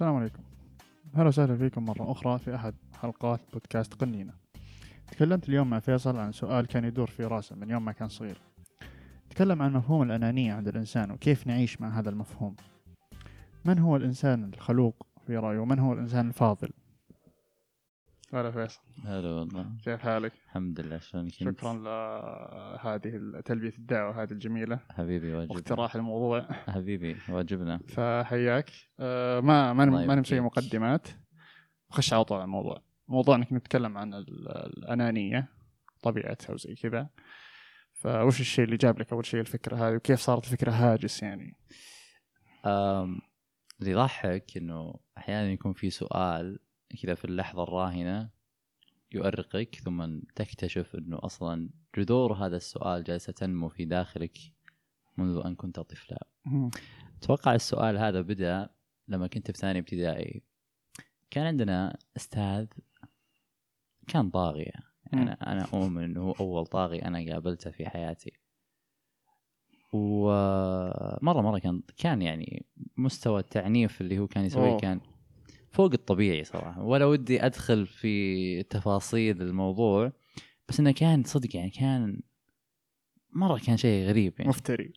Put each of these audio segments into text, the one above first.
السلام عليكم. أهلا وسهلا فيكم مرة أخرى في أحد حلقات بودكاست قنينة. تكلمت اليوم مع فيصل عن سؤال كان يدور في راسه من يوم ما كان صغير. تكلم عن مفهوم الأنانية عند الإنسان وكيف نعيش مع هذا المفهوم. من هو الإنسان الخلوق في رأيه؟ ومن هو الإنسان الفاضل؟ هلا فيصل. هلا والله. كيف حالك؟ الحمد لله شلونك؟ شكرا لهذه تلبية الدعوة هذه الجميلة. حبيبي واجبنا. واقتراح الموضوع. حبيبي واجبنا. فحياك. آه، ما ما ما يبقيك. مقدمات. وخش على طول على الموضوع. موضوعنا كنا نتكلم عن ال- الأنانية طبيعتها وزي كذا. فوش الشيء اللي جاب لك أول شيء الفكرة هذه؟ وكيف صارت الفكرة هاجس يعني؟ أم، اللي يضحك إنه أحيانا يكون في سؤال كذا في اللحظة الراهنة يؤرقك ثم تكتشف إنه أصلا جذور هذا السؤال جالسة تنمو في داخلك منذ أن كنت طفلا. أتوقع السؤال هذا بدأ لما كنت في ثاني ابتدائي. كان عندنا أستاذ كان طاغية أنا أنا أؤمن إنه هو أول طاغي أنا قابلته في حياتي. ومره مرة كان كان يعني مستوى التعنيف اللي هو كان يسويه. كان فوق الطبيعي صراحة ولا ودي أدخل في تفاصيل الموضوع بس إنه كان صدق يعني كان مرة كان شيء غريب يعني مفتري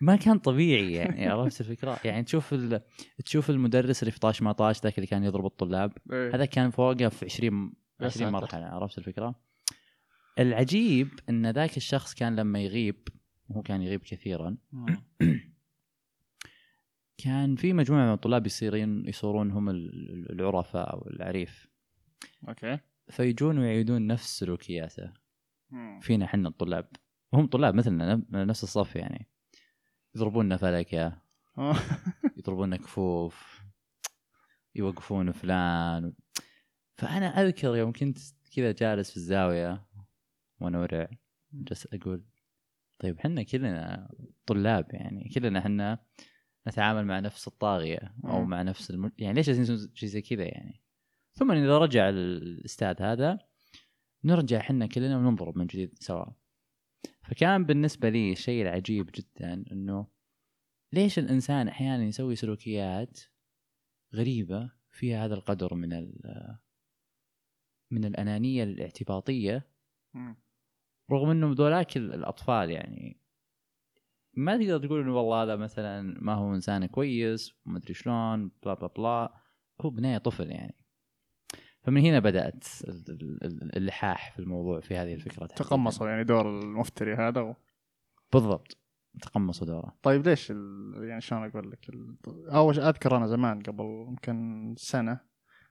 ما كان طبيعي يعني عرفت الفكرة يعني تشوف ال... تشوف المدرس اللي في طاش ما طاش ذاك اللي كان يضرب الطلاب إيه. هذا كان فوقه في 20 يا 20 ساتر. مرحلة عرفت الفكرة؟ العجيب إن ذاك الشخص كان لما يغيب وهو كان يغيب كثيرا. كان في مجموعة من الطلاب يصيرين يصورون هم ال- العرفاء أو العريف. okay. فيجون ويعيدون نفس سلوكياته. فينا إحنا الطلاب. وهم طلاب مثلنا نفس الصف يعني. يضربوننا فلكه. يضربوننا كفوف يوقفون فلان. فأنا أذكر يوم كنت كذا جالس في الزاوية وأنا ورع جالس أقول طيب إحنا كلنا طلاب يعني. كلنا إحنا نتعامل مع نفس الطاغية أو مم. مع نفس الم... يعني ليش لازم شيء زي كذا يعني ثم إذا رجع الأستاذ هذا نرجع إحنا كلنا وننضرب من جديد سوا فكان بالنسبة لي الشيء العجيب جدا إنه ليش الإنسان أحيانا يسوي سلوكيات غريبة فيها هذا القدر من ال- من الأنانية الإعتباطية مم. رغم إنه ذولاك ال- الأطفال يعني ما تقدر تقول إنه والله هذا مثلا ما هو إنسان كويس وما أدري شلون بلا بلا بلا هو بناية طفل يعني. فمن هنا بدأت ال- ال- ال- اللحاح في الموضوع في هذه الفكرة. تقمصوا يعني دور المفتري هذا و... بالضبط تقمصوا دوره. طيب ليش ال... يعني شلون أقول لك ال... اول أذكر أنا زمان قبل يمكن سنة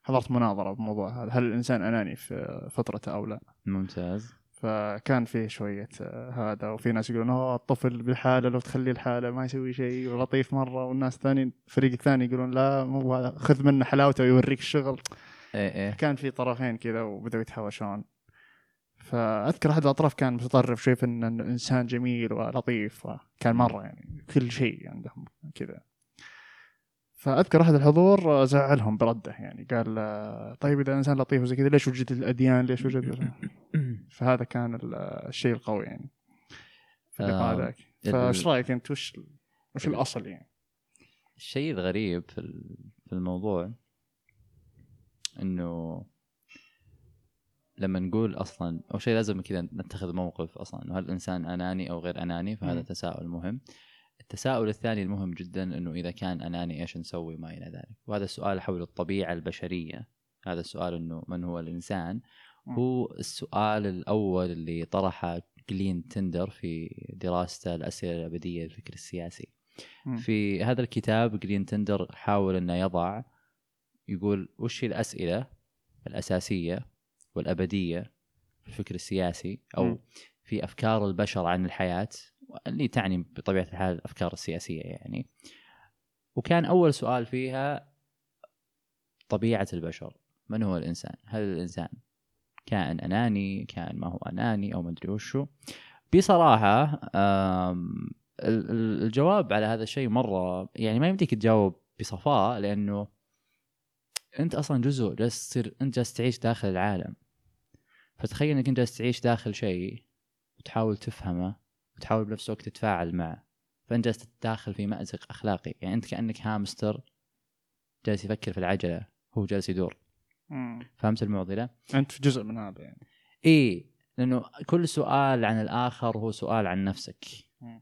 حضرت مناظرة بموضوع هذا هل الإنسان أناني في فترته أو لا؟ ممتاز. فكان فيه شوية آه، هذا. وفي ناس يقولون أوه الطفل بالحالة لو تخليه الحالة ما يسوي شيء ولطيف مرة. والناس الثانيين الفريق الثاني يقولون لا مو خذ منه حلاوته ويوريك الشغل. إيه إيه. كان في طرفين كذا وبدأوا يتهاوشون. فأذكر أحد الأطراف كان متطرف شوي في إنه إنسان جميل ولطيف وكان مرة يعني كل شيء عندهم كذا. فأذكر أحد الحضور زعلهم برده يعني قال آه، طيب إذا إنسان لطيف وزي كذا ليش وجد الأديان؟ ليش وجد فهذا كان ال- الشيء القوي يعني في اللقاء آه، ذاك فايش رأيك أنت؟ وش وش الأصل يعني؟ الشيء الغريب في ال- في الموضوع إنه لما نقول أصلا أول شيء لازم كذا نتخذ موقف أصلا إنه هل الانسان أناني أو غير أناني فهذا. تساؤل مهم. التساؤل الثاني المهم جدا إنه إذا كان أناني إيش نسوي ما إلى ذلك وهذا السؤال حول الطبيعة البشرية هذا السؤال إنه من هو الإنسان. هو السؤال الأول اللي طرحه جلين تندر في دراسته الأسئلة الأبدية للفكر السياسي. في هذا الكتاب جرين تندر حاول إنه يضع يقول وش هي الأسئلة الأساسية والأبدية في الفكر السياسي أو. في أفكار البشر عن الحياة اللي تعني بطبيعة الحال الأفكار السياسية يعني وكان أول سؤال فيها طبيعة البشر من هو الإنسان؟ هل الإنسان كائن أناني؟ كائن ما هو أناني أو ما أدري وشو؟ بصراحة الجواب على هذا الشيء مرة يعني ما يمديك تجاوب بصفاء لأنه أنت أصلا جزء جالس تصير أنت جالس تعيش داخل العالم فتخيل إنك أنت جالس تعيش داخل شيء وتحاول تفهمه وتحاول بنفس الوقت تتفاعل معه فأنت جالس تتداخل في مأزق أخلاقي يعني أنت كأنك هامستر جالس يفكر في العجلة هو جالس يدور مم. فهمت المعضلة؟ أنت في جزء من هذا يعني إيه لأنه كل سؤال عن الآخر هو سؤال عن نفسك مم.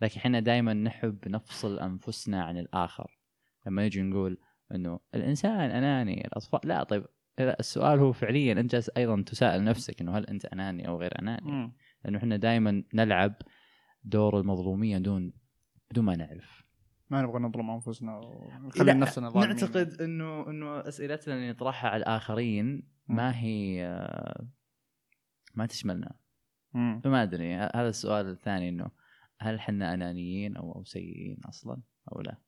لكن إحنا دائما نحب نفصل أنفسنا عن الآخر لما نجي نقول إنه الإنسان أناني الأطفال لا طيب السؤال هو فعليا أنت جالس أيضا تساءل نفسك إنه هل أنت أناني أو غير أناني مم. لأنه إحنا دائما نلعب دور المظلوميه دون بدون ما نعرف. ما نبغى نظلم أنفسنا ونخلي نفسنا ظالمين. نعتقد انه إنه أسئلتنا اللي نطرحها على الآخرين ما هي آه، ما تشملنا. مم. فما أدري هذا السؤال الثاني إنه هل حنا أنانيين أو أو سيئين أصلا أو لا؟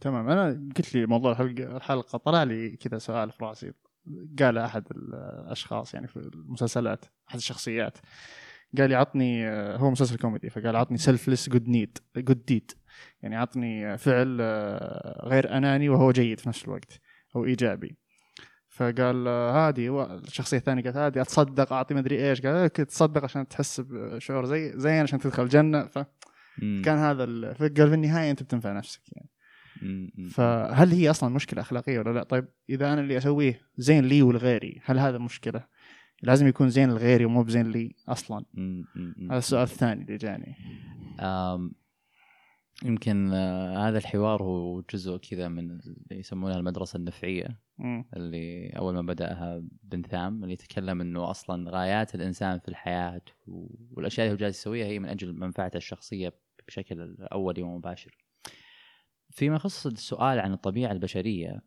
تمام. أنا قلت لي موضوع الحلقة الحلقة طلع لي كذا سؤال في راسي. قال أحد الأشخاص يعني في المسلسلات أحد الشخصيات. قال لي عطني هو مسلسل كوميدي فقال عطني selfless good deed good deed يعني عطني فعل آه، غير أناني وهو جيد في نفس الوقت أو إيجابي فقال آه، هذه الشخصية الثانية قالت هذه أتصدق أعطي مدري إيش قال تصدق عشان تحس بشعور زي زين عشان تدخل الجنة فكان. هذا ال- فقال في النهاية أنت بتنفع نفسك يعني. فهل هي أصلا مشكلة أخلاقية ولا لا؟ طيب إذا أنا اللي أسويه زين لي ولغيري هل هذا مشكلة؟ لازم يكون زين لغيري ومو بزين لي أصلا؟ هذا السؤال الثاني اللي جاني. يمكن آه، هذا الحوار هو جزء كذا من اللي يسمونها المدرسة النفعية مم. اللي أول ما بدأها بنثام اللي يتكلم أنه أصلا غايات الإنسان في الحياة والأشياء اللي هو جالس يسويها هي من أجل منفعته الشخصية بشكل أولي ومباشر فيما يخص السؤال عن الطبيعة البشرية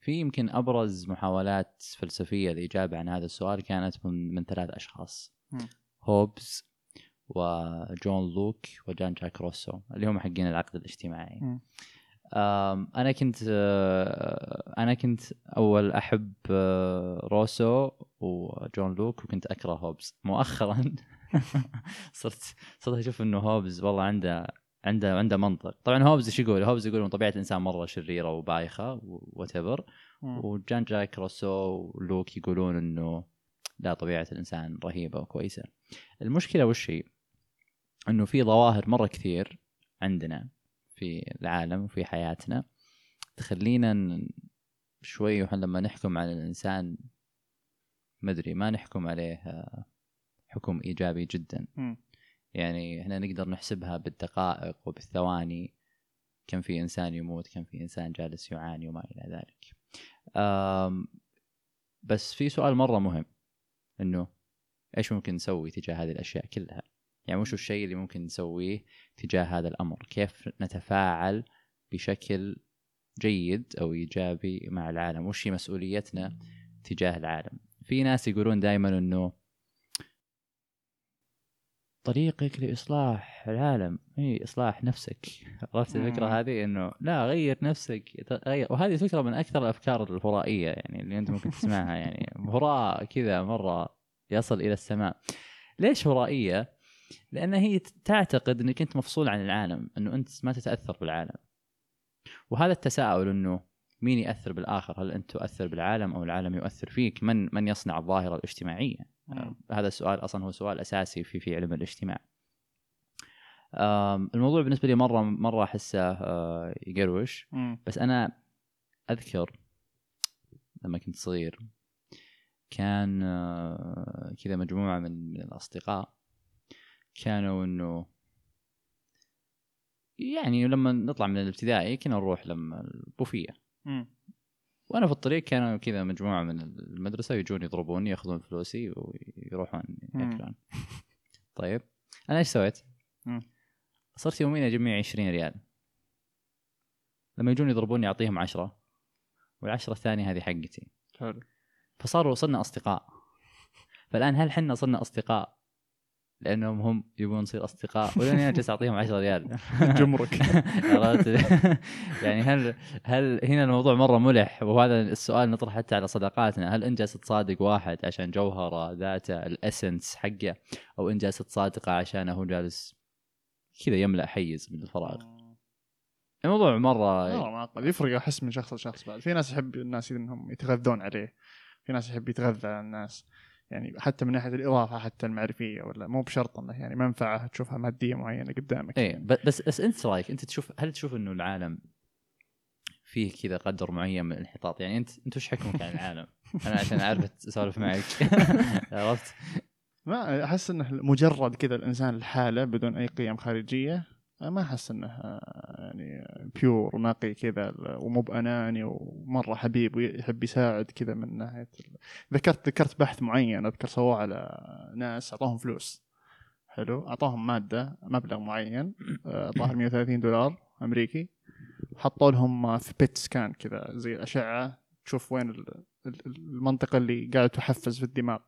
في يمكن أبرز محاولات فلسفية للإجابة عن هذا السؤال كانت من, من ثلاث أشخاص. مم. هوبز وجون لوك وجان جاك روسو اللي هم حقين العقد الاجتماعي. أنا كنت آه، أنا كنت أول أحب آه، روسو وجون لوك وكنت أكره هوبز. مؤخرا صرت صرت أشوف إنه هوبز والله عنده عنده عنده منطق. طبعا هوبز إيش يقول؟ هوبز يقول إن طبيعة الإنسان مرة شريرة وبايخة whatever. وجان جاك روسو ولوك يقولون إنه لا طبيعة الإنسان رهيبة وكويسة. المشكلة وش هي؟ إنه في ظواهر مرة كثير عندنا في العالم وفي حياتنا تخلينا شوي لما نحكم على الإنسان مدري ما نحكم عليه آه، حكم إيجابي جدا. يعني إحنا نقدر نحسبها بالدقائق وبالثواني. كم في إنسان يموت كم في إنسان جالس يعاني وما إلى ذلك. بس في سؤال مرة مهم إنه إيش ممكن نسوي تجاه هذه الأشياء كلها؟ يعني وش الشيء اللي ممكن نسويه تجاه هذا الأمر؟ كيف نتفاعل بشكل جيد أو إيجابي مع العالم؟ وش هي مسؤوليتنا تجاه العالم؟ في ناس يقولون دائما إنه طريقك لإصلاح العالم. هي إصلاح نفسك. عرفت مم. الفكرة هذه؟ إنه لا غير نفسك. غير. وهذه فكرة من أكثر الأفكار الهرائية يعني اللي أنت ممكن تسمعها. يعني هراء كذا مرة يصل إلى السماء. ليش هرائية؟ لأن هي تعتقد إنك أنت مفصول عن العالم إنه أنت ما تتأثر بالعالم. وهذا التساؤل إنه مين يأثر بالآخر هل أنت تؤثر بالعالم أو العالم يؤثر فيك من من يصنع الظاهرة الاجتماعية مم. هذا السؤال أصلا هو سؤال أساسي في في علم الاجتماع. الموضوع بالنسبة لي مره مرة أحسه آه، يقروش. بس أنا أذكر لما كنت صغير كان آه، كذا مجموعة من من الأصدقاء كانوا إنه يعني لما نطلع من الابتدائي كنا نروح لما البوفيه. وأنا في الطريق كانوا كذا مجموعة من المدرسة يجون يضربوني يأخذون فلوسي ويروحون. يأكلون. طيب أنا إيش سويت؟ مم. صرت يوميا اجمع 20 ريال. لما يجون يضربوني أعطيهم 10 والعشرة الثانية هذه حقتي. حلو. فصاروا صرنا أصدقاء. فالآن هل حنا صرنا أصدقاء؟ لأنهم هم يبون نصير أصدقاء ولا أنا جالس أعطيهم 10 ريال. جمرك. عرفت؟ يعني هل هل هنا الموضوع مرة ملح؟ وهذا السؤال نطرح حتى على صداقاتنا. هل انت جالس تصادق واحد عشان جوهرة ذاته الاسنس حقه أو انت جالس تصادقه عشان هو جالس كذا يملأ حيز من الفراغ؟ الموضوع مرة والله معقد يفرق أحس من شخص لشخص بعد. في ناس يحب الناس إنهم يتغذون عليه. في ناس يحب يتغذى على الناس. يعني حتى من ناحية الإضافة حتى المعرفية ولا مو بشرط إنه يعني منفعة تشوفها مادية معينة قدامك ب- بس بس أنت رأيك أنت تشوف هل تشوف إنه العالم فيه كذا قدر معين من الانحطاط يعني أنت أنت وش حكمك عن العالم؟ أنا عشان أعرف اسولف معك عرفت؟ ما أحس إنه مجرد كذا الإنسان لحاله بدون أي قيم خارجية ما أحس انه يعني بيور نقي كذا ومو بأناني ومرة حبيب ويحب يساعد كذا من ناحية ذكرت ذكرت بحث معين أذكر سووه على ناس أعطاهم فلوس. حلو. أعطاهم مادة مبلغ معين الظاهر 130 دولار أمريكي. حطوا لهم في بيت سكان كذا زي الأشعة. تشوف وين المنطقة اللي قاعدة تحفز في الدماغ.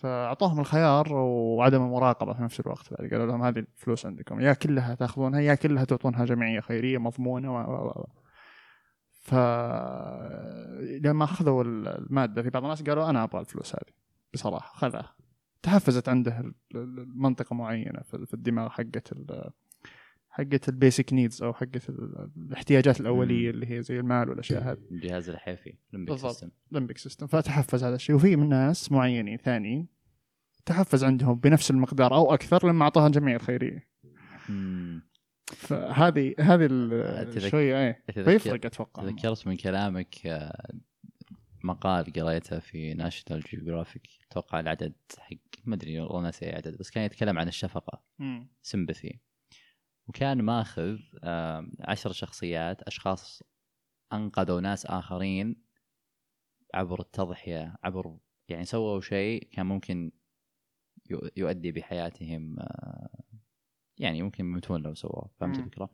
فأعطوهم الخيار وعدم المراقبة في نفس الوقت بعد. قالوا لهم هذه الفلوس عندكم يا كلها تأخذونها يا كلها تعطونها جمعية خيرية مضمونة و و ف لما أخذوا المادة في بعض الناس قالوا أنا أبغى الفلوس هذه. بصراحة خذها. تحفزت عنده المنطقة معينة في الدماغ حقت حقت ال basic needs أو حقت الاحتياجات الأولية اللي هي زي المال والأشياء هذه. الجهاز الحوفي limbic system limbic system فتحفز هذا الشيء. وفي من ناس معينين ثانيين تحفز عندهم بنفس المقدار أو أكثر لما أعطاها الجمعية الخيرية. فهذه هذه شوية إيه. فيفرق أتوقع. تذكرت من كلامك آه، مقال قريته في ناشونال جيوغرافيك أتوقع العدد حق ما أدري والله ناسي عدد بس كان يتكلم عن الشفقة. سمبثي وكان ماخذ عشر شخصيات أشخاص أنقذوا ناس آخرين عبر التضحية عبر يعني سووا شيء كان ممكن يؤدي بحياتهم آه، يعني ممكن يموتون لو سووه فهمت الفكرة؟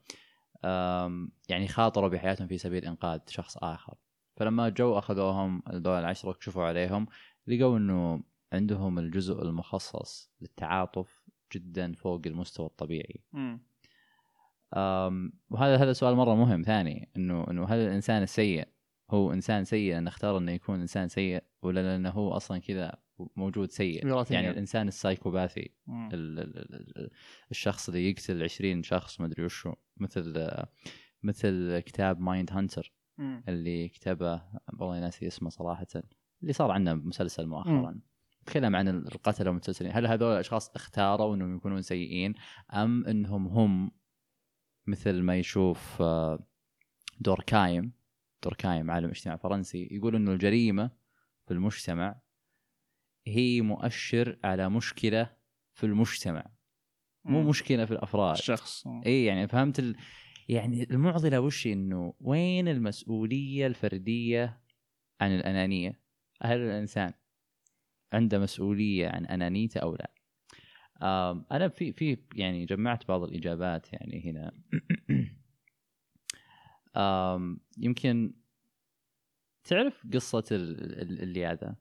يعني خاطروا بحياتهم في سبيل إنقاذ شخص آخر فلما جو أخذوهم الدول العشرة وكشفوا عليهم لقوا إنه عندهم الجزء المخصص للتعاطف جدا فوق المستوى الطبيعي. م. وهذا هذا سؤال مرة مهم ثاني انه إنه هل الإنسان السيء هو إنسان سيء إن اختار إنه يكون إنسان سيء ولا لأنه هو أصلا كذا موجود سيء؟ يعني الإنسان السايكوباثي الشخص اللي يقتل 20 شخص ما أدري وشو مثل مثل كتاب Mindhunter اللي كتبه والله ناسي اسمه صراحة اللي صار عندنا مسلسل مؤخرا. تكلم عن القتلة والمتسلسلين هل هذول الأشخاص اختاروا إنهم يكونون سيئين أم إنهم هم مثل ما يشوف آه، دوركايم دوركايم عالم اجتماع فرنسي يقول إنه الجريمة في المجتمع هي مؤشر على مشكلة في المجتمع مو مشكلة في الأفراد الشخص اي يعني فهمت ال... يعني المعضلة وش إنه وين المسؤولية الفردية عن الأنانية؟ هل الإنسان عنده مسؤولية عن أنانيته أو لا؟ أنا في في يعني جمعت بعض الإجابات يعني هنا. يمكن تعرف قصة الالياذه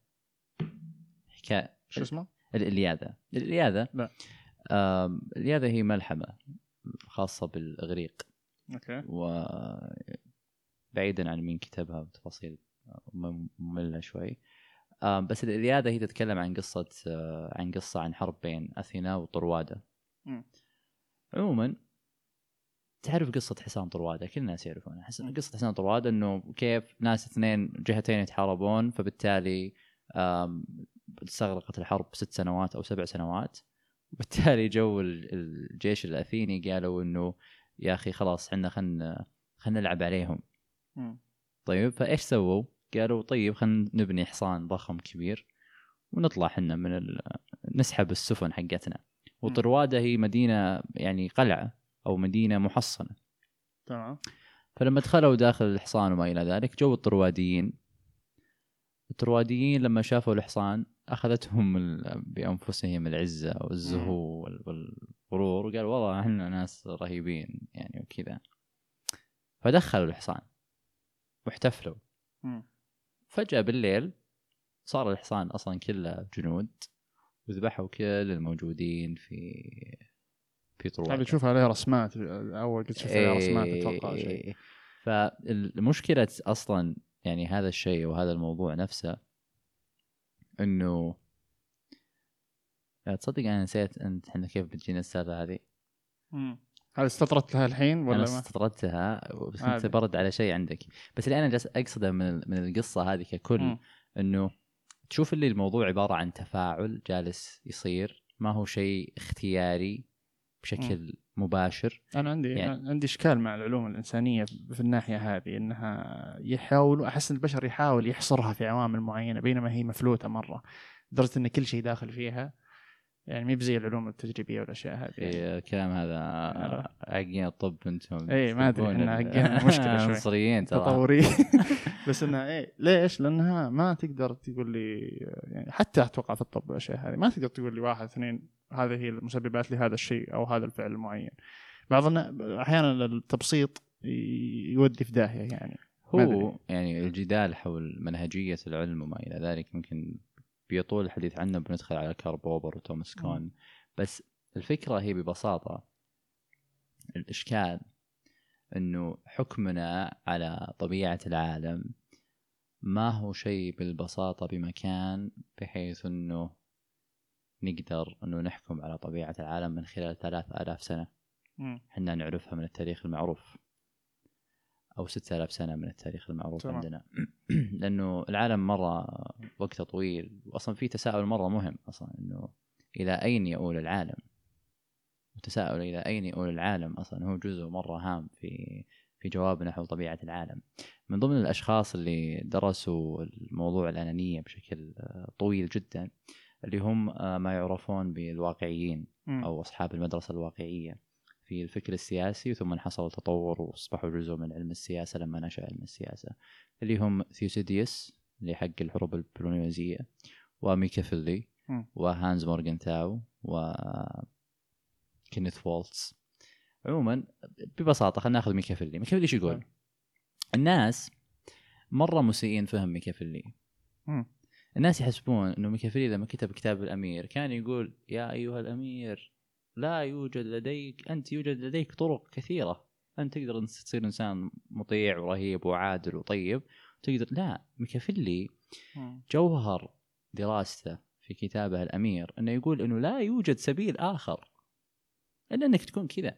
حكايه شو اسمه؟ الالياذه الالياذه لا. الالياذه هي ملحمة خاصة بالإغريق. أوكي. و بعيدا عن مين كتبها بتفاصيل مملة شوي. بس الإلياذة هي تتكلم عن قصة آه، عن قصة عن حرب بين أثينا وطروادة. عموما تعرف قصة حصان طروادة؟ كل الناس يعرفونها. قصة حصان طروادة إنه كيف ناس اثنين جهتين يتحاربون فبالتالي استغرقت الحرب ست سنوات أو سبع سنوات. وبالتالي جو الجيش الأثيني قالوا إنه يا أخي خلاص إحنا خلينا خلينا نلعب عليهم. طيب فإيش سووا؟ قالوا طيب خلينا نبني حصان ضخم كبير ونطلع حنا من ال... نسحب السفن حقتنا. وطروادة هي مدينة يعني قلعة أو مدينة محصنة. تمام. فلما دخلوا داخل الحصان وما إلى ذلك جو الطرواديين. الطرواديين لما شافوا الحصان أخذتهم بأنفسهم العزة والزهو والغرور وقالوا والله إحنا ناس رهيبين يعني وكذا. فدخلوا الحصان واحتفلوا. فجأة بالليل صار الحصان أصلا كله جنود وذبحوا كل الموجودين في في طروادة هذا تشوف عليه رسمات أول قد شفت عليه رسمات أتوقع شيء إيه. فالمشكلة أصلا يعني هذا الشيء وهذا الموضوع نفسه إنه تصدق أنا نسيت أنت إحنا كيف بتجينا السالفة هذه؟ هل استطردت لها الحين ولا أنا استطردتها بس كنت برد على شيء عندك. بس اللي أنا جالس أقصده من من القصة هذه ككل إنه تشوف اللي الموضوع عبارة عن تفاعل جالس يصير ما هو شيء اختياري بشكل م. مباشر. أنا عندي يعني- عندي إشكال مع العلوم الإنسانية في الناحية هذه إنها يحاولوا أحس إن البشر يحاول يحصرها في عوامل معينة بينما هي مفلوتة مرة لدرجة إن كل شيء داخل فيها. يعني مي بزي العلوم التجريبية والأشياء هذه يعني. في الكلام هذا عقين الطب أنتم إيه، ما إحنا ال- عقين مشكلة شوي. عنصريين ترى تطوري بس انها إيه ليش؟ لأنها ما تقدر تقول لي يعني حتى أتوقع في الطب والأشياء هذه ما تقدر تقول لي واحد اثنين هذه هي المسببات لهذا الشيء أو هذا الفعل المعين بعض أحيانا التبسيط يودي في داهية يعني هو. يعني الجدال حول منهجية العلم وما إلى ذلك ممكن بيطول الحديث عنه بندخل على كارل بوبر وتوماس كون بس الفكرة هي ببساطة. الإشكال أنه حكمنا على طبيعة العالم ما هو شيء بالبساطة بمكان بحيث أنه نقدر أنه نحكم على طبيعة العالم من خلال ثلاث آلاف سنة. مم. إحنا نعرفها من التاريخ المعروف. أو 6000 سنة من التاريخ المعروف تمام. عندنا. لأنه العالم مرة وقته طويل واصلا في تساؤل مرة مهم أصلا إنه إلى أين يؤول العالم؟ وتساؤل إلى أين يؤول العالم أصلا؟ هو جزء مرة هام في في جوابنا حول طبيعة العالم. من ضمن الأشخاص اللي درسوا الموضوع الأنانية بشكل طويل جدا اللي هم آه، ما يعرفون بالواقعيين. أو أصحاب المدرسة الواقعية. في الفكر السياسي ثم حصل تطور وأصبحوا جزء من علم السياسة لما نشأ علم السياسة اللي هم ثيوسيديدس اللي حق الحروب البيلوبونيزية وميكافيلي. وهانز مورغنتاو و كينيث وولتز عموما ببساطة خلينا ناخذ ميكافيلي ميكافيلي إيش يقول؟ حلو. الناس مرة مسيئين فهم ميكافيلي. الناس يحسبون إنه ميكافيلي لما كتب كتاب الأمير كان يقول يا أيها الأمير لا يوجد لديك أنت يوجد لديك طرق كثيرة. أنت تقدر إنس- تصير إنسان مطيع ورهيب وعادل وطيب. تقدر لا ميكافيلي. جوهر دراسته في كتابه الأمير إنه يقول إنه لا يوجد سبيل آخر إلا إنك تكون كذا.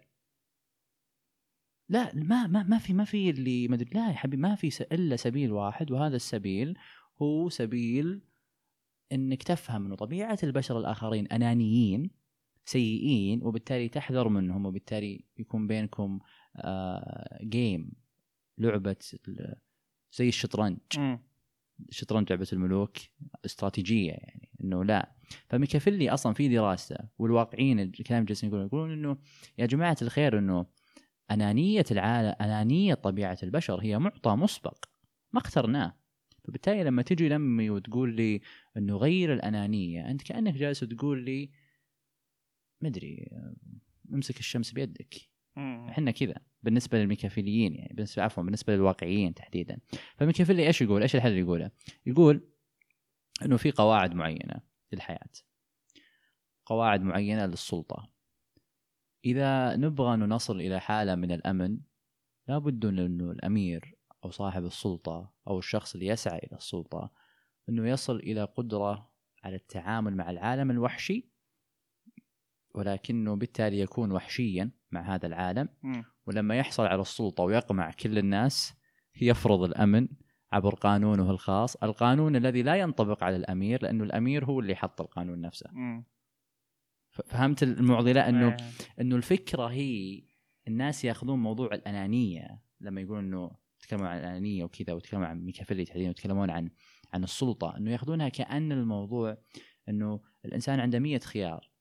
لا ما ما ما في ما في اللي ما أدري لا يا حبيبي ما في إلا سبيل واحد. وهذا السبيل هو سبيل إنك تفهم إنه طبيعة البشر الآخرين أنانيين. سيئين وبالتالي تحذر منهم وبالتالي يكون بينكم آه جيم لعبة ال- زي الشطرنج. مم. شطرنج لعبة الملوك استراتيجية يعني إنه لا. فميكافيلي أصلا في دراسته والواقعيين الكلام اللي جالسين يقولون يقولون إنه يا جماعة الخير إنه أنانية العالم أنانية طبيعة البشر هي معطى مسبق ما اخترناه. فبالتالي لما تجي لمي وتقول لي إنه غير الأنانية أنت كأنك جالس تقول لي مدري امسك الشمس بيدك. إحنا كذا بالنسبة للميكافيليين يعني بالنسبة عفوا بالنسبة للواقعيين تحديدا فالميكافيلي إيش يقول؟ إيش الحل اللي يقوله؟ يقول إنه في قواعد معينة للحياة قواعد معينة للسلطة إذا نبغى أن نصل إلى حالة من الأمن لابد إنه الأمير أو صاحب السلطة أو الشخص اللي يسعى إلى السلطة إنه يصل إلى قدرة على التعامل مع العالم الوحشي ولكنه بالتالي يكون وحشيا مع هذا العالم. ولما يحصل على السلطة ويقمع كل الناس يفرض الأمن عبر قانونه الخاص. القانون الذي لا ينطبق على الأمير لأنه الأمير هو اللي حط القانون نفسه. فهمت المعضلة؟ أنه إيه. أنه الفكرة هي الناس يأخذون موضوع الأنانية. لما يقولون أنه يتكلمون عن الأنانية وكذا ويتكلمون عن ميكافيلي تحديدا ويتكلمون عن عن السلطة أنه يأخذونها كأن الموضوع أنه الإنسان عنده مية خيار.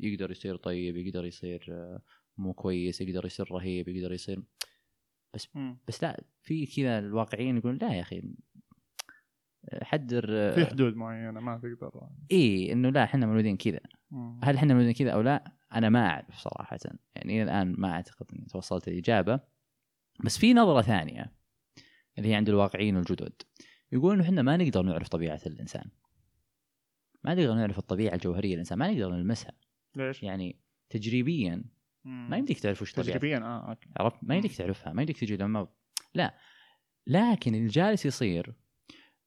يقدر يصير طيب يقدر يصير آه، مو كويس يقدر يصير رهيب يقدر يصير مم. بس لا في كذا الواقعيين يقولون لا يا أخي حدر في حدود معينة ما تقدر إي إنه لا إحنا مولودين كذا. هل إحنا مولودين كذا أو لا؟ أنا ما أعرف صراحة. يعني إلى الآن ما أعتقد إني توصلت الإجابة. بس في نظرة ثانية اللي هي عند الواقعيين الجدد. يقولون إحنا ما نقدر نعرف طبيعة الإنسان. ما نقدر نعرف الطبيعة الجوهرية للإنسان ما نقدر نلمسها. ليش؟ يعني تجريبيا ما يمديك تعرف وش تجريبيا آه أوكي. عرفت؟ ما يمديك تعرفها ما يمديك تجي لما لا. لكن اللي جالس يصير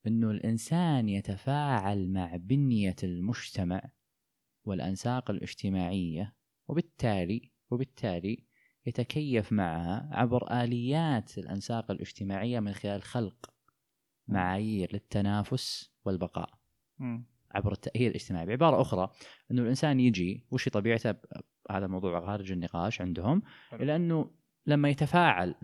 إنه الإنسان يتفاعل مع بنية المجتمع والأنساق الاجتماعية وبالتالي وبالتالي يتكيف معها عبر آليات الأنساق الاجتماعية من خلال خلق معايير للتنافس والبقاء. مم. عبر التأهيل الاجتماعي بعبارة أخرى أنه الإنسان يجي وش طبيعته هذا موضوع خارج النقاش عندهم. الا انه لما يتفاعل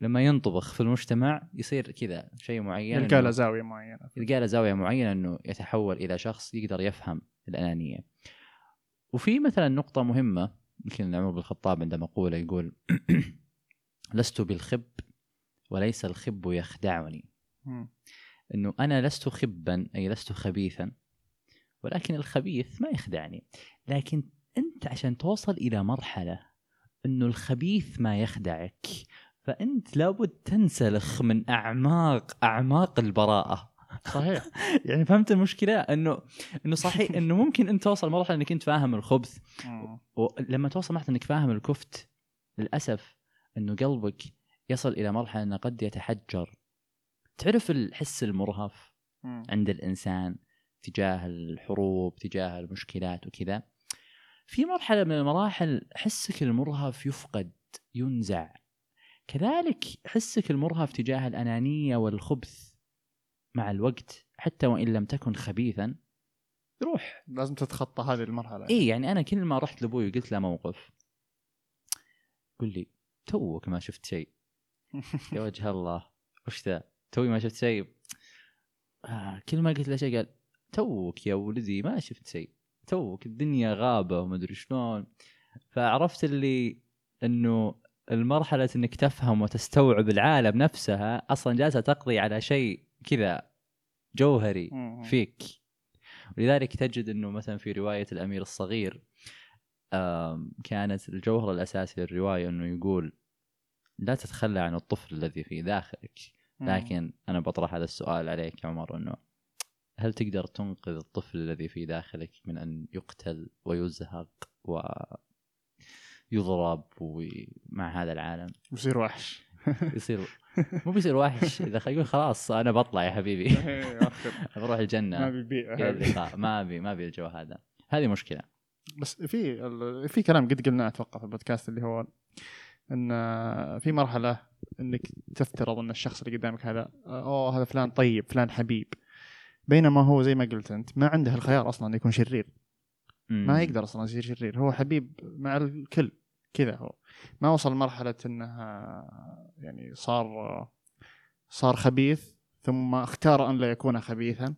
لما ينطبخ في المجتمع يصير كذا شيء معين يلقى له زاوية معينة يلقى له زاوية معينة إنه يتحول إلى شخص يقدر يفهم الأنانية. وفي مثلا نقطة مهمة يمكن عمر بن الخطاب عنده مقوله يقول لست بالخب وليس الخب يخدعني. إنه أنا لست خبا أي لست خبيثا ولكن الخبيث ما يخدعني. لكن أنت عشان توصل إلى مرحلة إنه الخبيث ما يخدعك فأنت لابد تنسلخ من أعماق أعماق البراءة. صحيح. يعني فهمت المشكلة؟ إنه إنه صحيح إنه ممكن أنت توصل مرحلة إنك أنت فاهم الخبث. ولما توصل مرحلة إنك فاهم الكفت للأسف إنه قلبك يصل إلى مرحلة إنه قد يتحجر. تعرف الحس المرهف. عند الإنسان تجاه الحروب تجاه المشكلات وكذا؟ في مرحلة من المراحل حسك المرهف يفقد ينزع. كذلك حسك المرهف تجاه الأنانية والخبث مع الوقت حتى وإن لم تكن خبيثا يروح. لازم تتخطى هذه المرحلة. إي يعني أنا كل ما رحت لأبوي وقلت له موقف قل لي توك ما شفت شيء. يا وجه الله وش ذا؟ توي ما شفت شيء آه كل ما قلت له شيء قال توك يا ولدي ما شفت شيء توك الدنيا غابة وما أدري شلون فعرفت اللي إنه المرحلة إنك تفهم وتستوعب العالم نفسها أصلا جالسة تقضي على شيء كذا جوهري. فيك ولذلك تجد إنه مثلا في رواية الأمير الصغير كانت الجوهر الأساسي للرواية إنه يقول لا تتخلى عن الطفل الذي في داخلك. لكن أنا بطرح هذا السؤال عليك يا عمر إنه هل تقدر تنقذ الطفل الذي في داخلك من أن يقتل ويزهق ويضرب ومع هذا العالم؟ بصير وحش. يصير مو بيصير وحش إذا يقول خلاص أنا بطلع يا حبيبي. آخر. بروح الجنة. ما بيبيع ما ابي ما ابي الجو هذا. هذه مشكلة. بس في في كلام قد قلناه أتوقع في البودكاست اللي هو إن في مرحلة إنك تفترض أن الشخص اللي قدامك هذا اوه هذا فلان طيب فلان حبيب. بينما هو زي ما قلت أنت ما عنده الخيار أصلا انه يكون شرير. ما يقدر أصلا يصير شرير. هو حبيب مع الكل كذا هو. ما وصل لمرحله إنها يعني صار صار خبيث ثم اختار أن لا يكون خبيثا.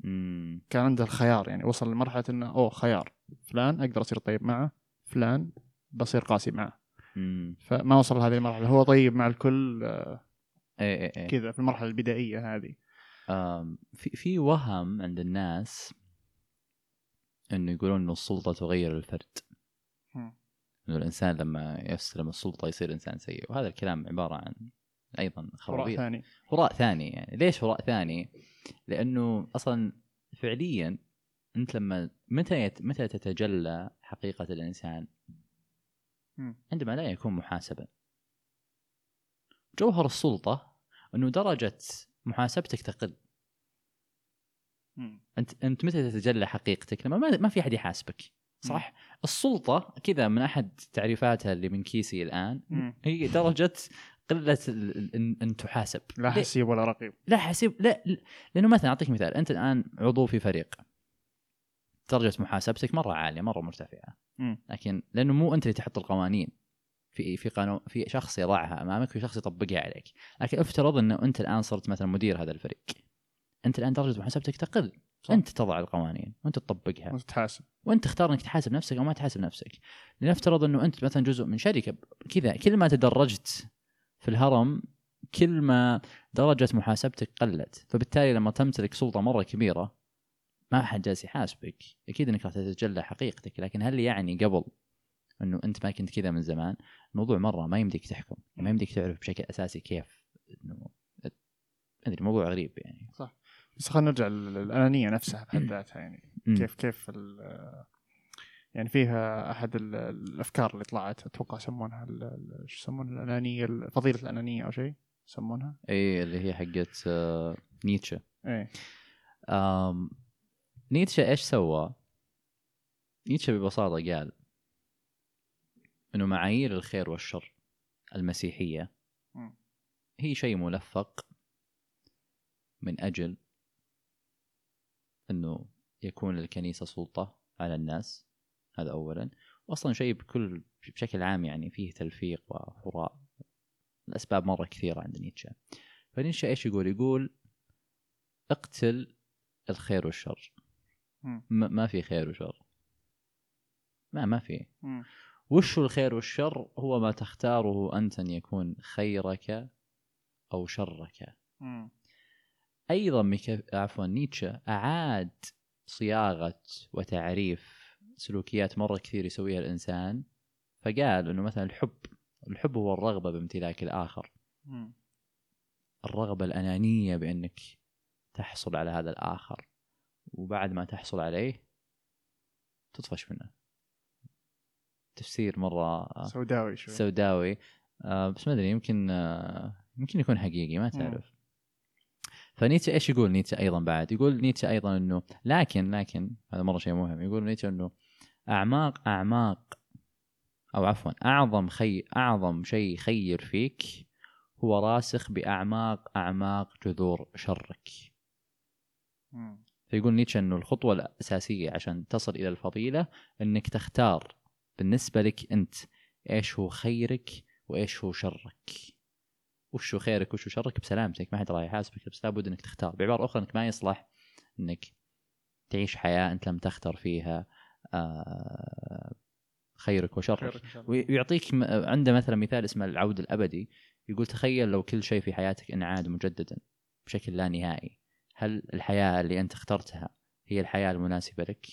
مم. كان عنده الخيار يعني وصل لمرحلة إنه أوه خيار. فلان أقدر أصير طيب معه فلان بصير قاسي معه. مم. فما وصل لهذه المرحلة هو طيب مع الكل آه، إيه إيه إيه كذا في المرحلة البدائية هذه في في وهم عند الناس إنه يقولون إنه السلطة تغير الفرد مم. إنه الإنسان لما يستلم السلطة يصير إنسان سيء وهذا الكلام عبارة عن أيضا هراء خرابيط ثاني هراء ثاني يعني ليش هراء ثاني؟ لأنه أصلا فعليا أنت لما متى يت... متى تتجلى حقيقة الإنسان؟ عندما لا يكون محاسبا. جوهر السلطة أنه درجة محاسبتك تقل، مم. أنت أنت متى تتجلى حقيقتك؟ لما ما, في أحد يحاسبك، صح؟ السلطة كذا من أحد تعريفاتها اللي من كيسي الآن مم. هي درجة قلة إن تحاسب. لا؟ حسيب ولا رقيب لا حسيب لا لا- لأنه مثلا أعطيك مثال أنت الآن عضو في فريق درجة محاسبتك مرة عالية مرة مرتفعة. لكن لأنه مو أنت اللي تحط القوانين. في في قانون في شخص يضعها أمامك وفي شخص يطبقها عليك. لكن افترض إنه أنت الآن صرت مثلا مدير هذا الفريق. أنت الآن درجة محاسبتك تقل. صح. أنت تضع القوانين وأنت تطبقها. وتتحاسب وأنت تختار إنك تحاسب نفسك أو ما تحاسب نفسك. لنفترض إنه أنت مثلا جزء من شركة كذا كل ما تدرجت في الهرم كل ما درجة محاسبتك قلت. فبالتالي لما تمتلك سلطة مرة كبيرة ما حد جالس يحاسبك. أكيد إنك راح تتجلى حقيقتك لكن هل يعني قبل إنه أنت ما كنت كذا من زمان؟ الموضوع مرة ما يمديك تحكم ما يمديك تعرف بشكل أساسي كيف إنه أدري موضوع غريب يعني. بس خلينا نرجع للأنانية نفسها بحد ذاتها يعني. كيف كيف يعني فيها أحد ال- الأفكار اللي طلعت أتوقع يسمونها شو يسمونها؟ الأنانية فضيلة الأنانية أو شيء يسمونها؟ اي اللي هي حقت آه، نيتشه. إيه. آم، نيتشه إيش سوى؟ نيتشه ببساطة قال إنه معايير الخير والشر المسيحية. هي شيء ملفق من أجل إنه يكون للكنيسة سلطة على الناس هذا اولا واصلا شيء بكل بشكل عام يعني فيه تلفيق وهراء الأسباب مرة كثيرة عند نيتشه فنيتشه إيش يقول؟ يقول اقتل الخير والشر. ما ما في خير وشر. ما ما في. وش الخير والشر؟ هو ما تختاره أنت أن يكون خيرك أو شرك. مم. أيضا ميكا... عفوا نيتشه أعاد صياغة وتعريف سلوكيات مرة كثير يسويها الإنسان. فقال إنه مثلا الحب الحب هو الرغبة بامتلاك الآخر. مم. الرغبة الأنانية بأنك تحصل على هذا الآخر. وبعد ما تحصل عليه تطفش منه تفسير مرة سوداوي شوي سوداوي آه بس ما أدري يمكن آه يمكن يكون حقيقي ما تعرف فنيتشه إيش يقول نيتشه أيضا بعد؟ يقول نيتشه أيضا إنه لكن لكن هذا مرة شيء مهم يقول نيتشه إنه أعماق أعماق أو عفوا أعظم خي أعظم شيء خير فيك هو راسخ بأعماق أعماق جذور شرك. مم. فيقول نيتشه إنه الخطوة الأساسية عشان تصل إلى الفضيلة إنك تختار بالنسبة لك أنت إيش هو خيرك وإيش هو شرك. وش هو خيرك وش هو شرك؟ بسلامتك ما حد راح يحاسبك بس لابد إنك تختار. بعبارة أخرى إنك ما يصلح إنك تعيش حياة أنت لم تختر فيها آه، خيرك وشرك. ويعطيك عنده مثلا مثال اسمه العود الأبدي. يقول تخيل لو كل شيء في حياتك انعاد مجددا بشكل لا نهائي. هل الحياة اللي أنت اخترتها هي الحياة المناسبة لك؟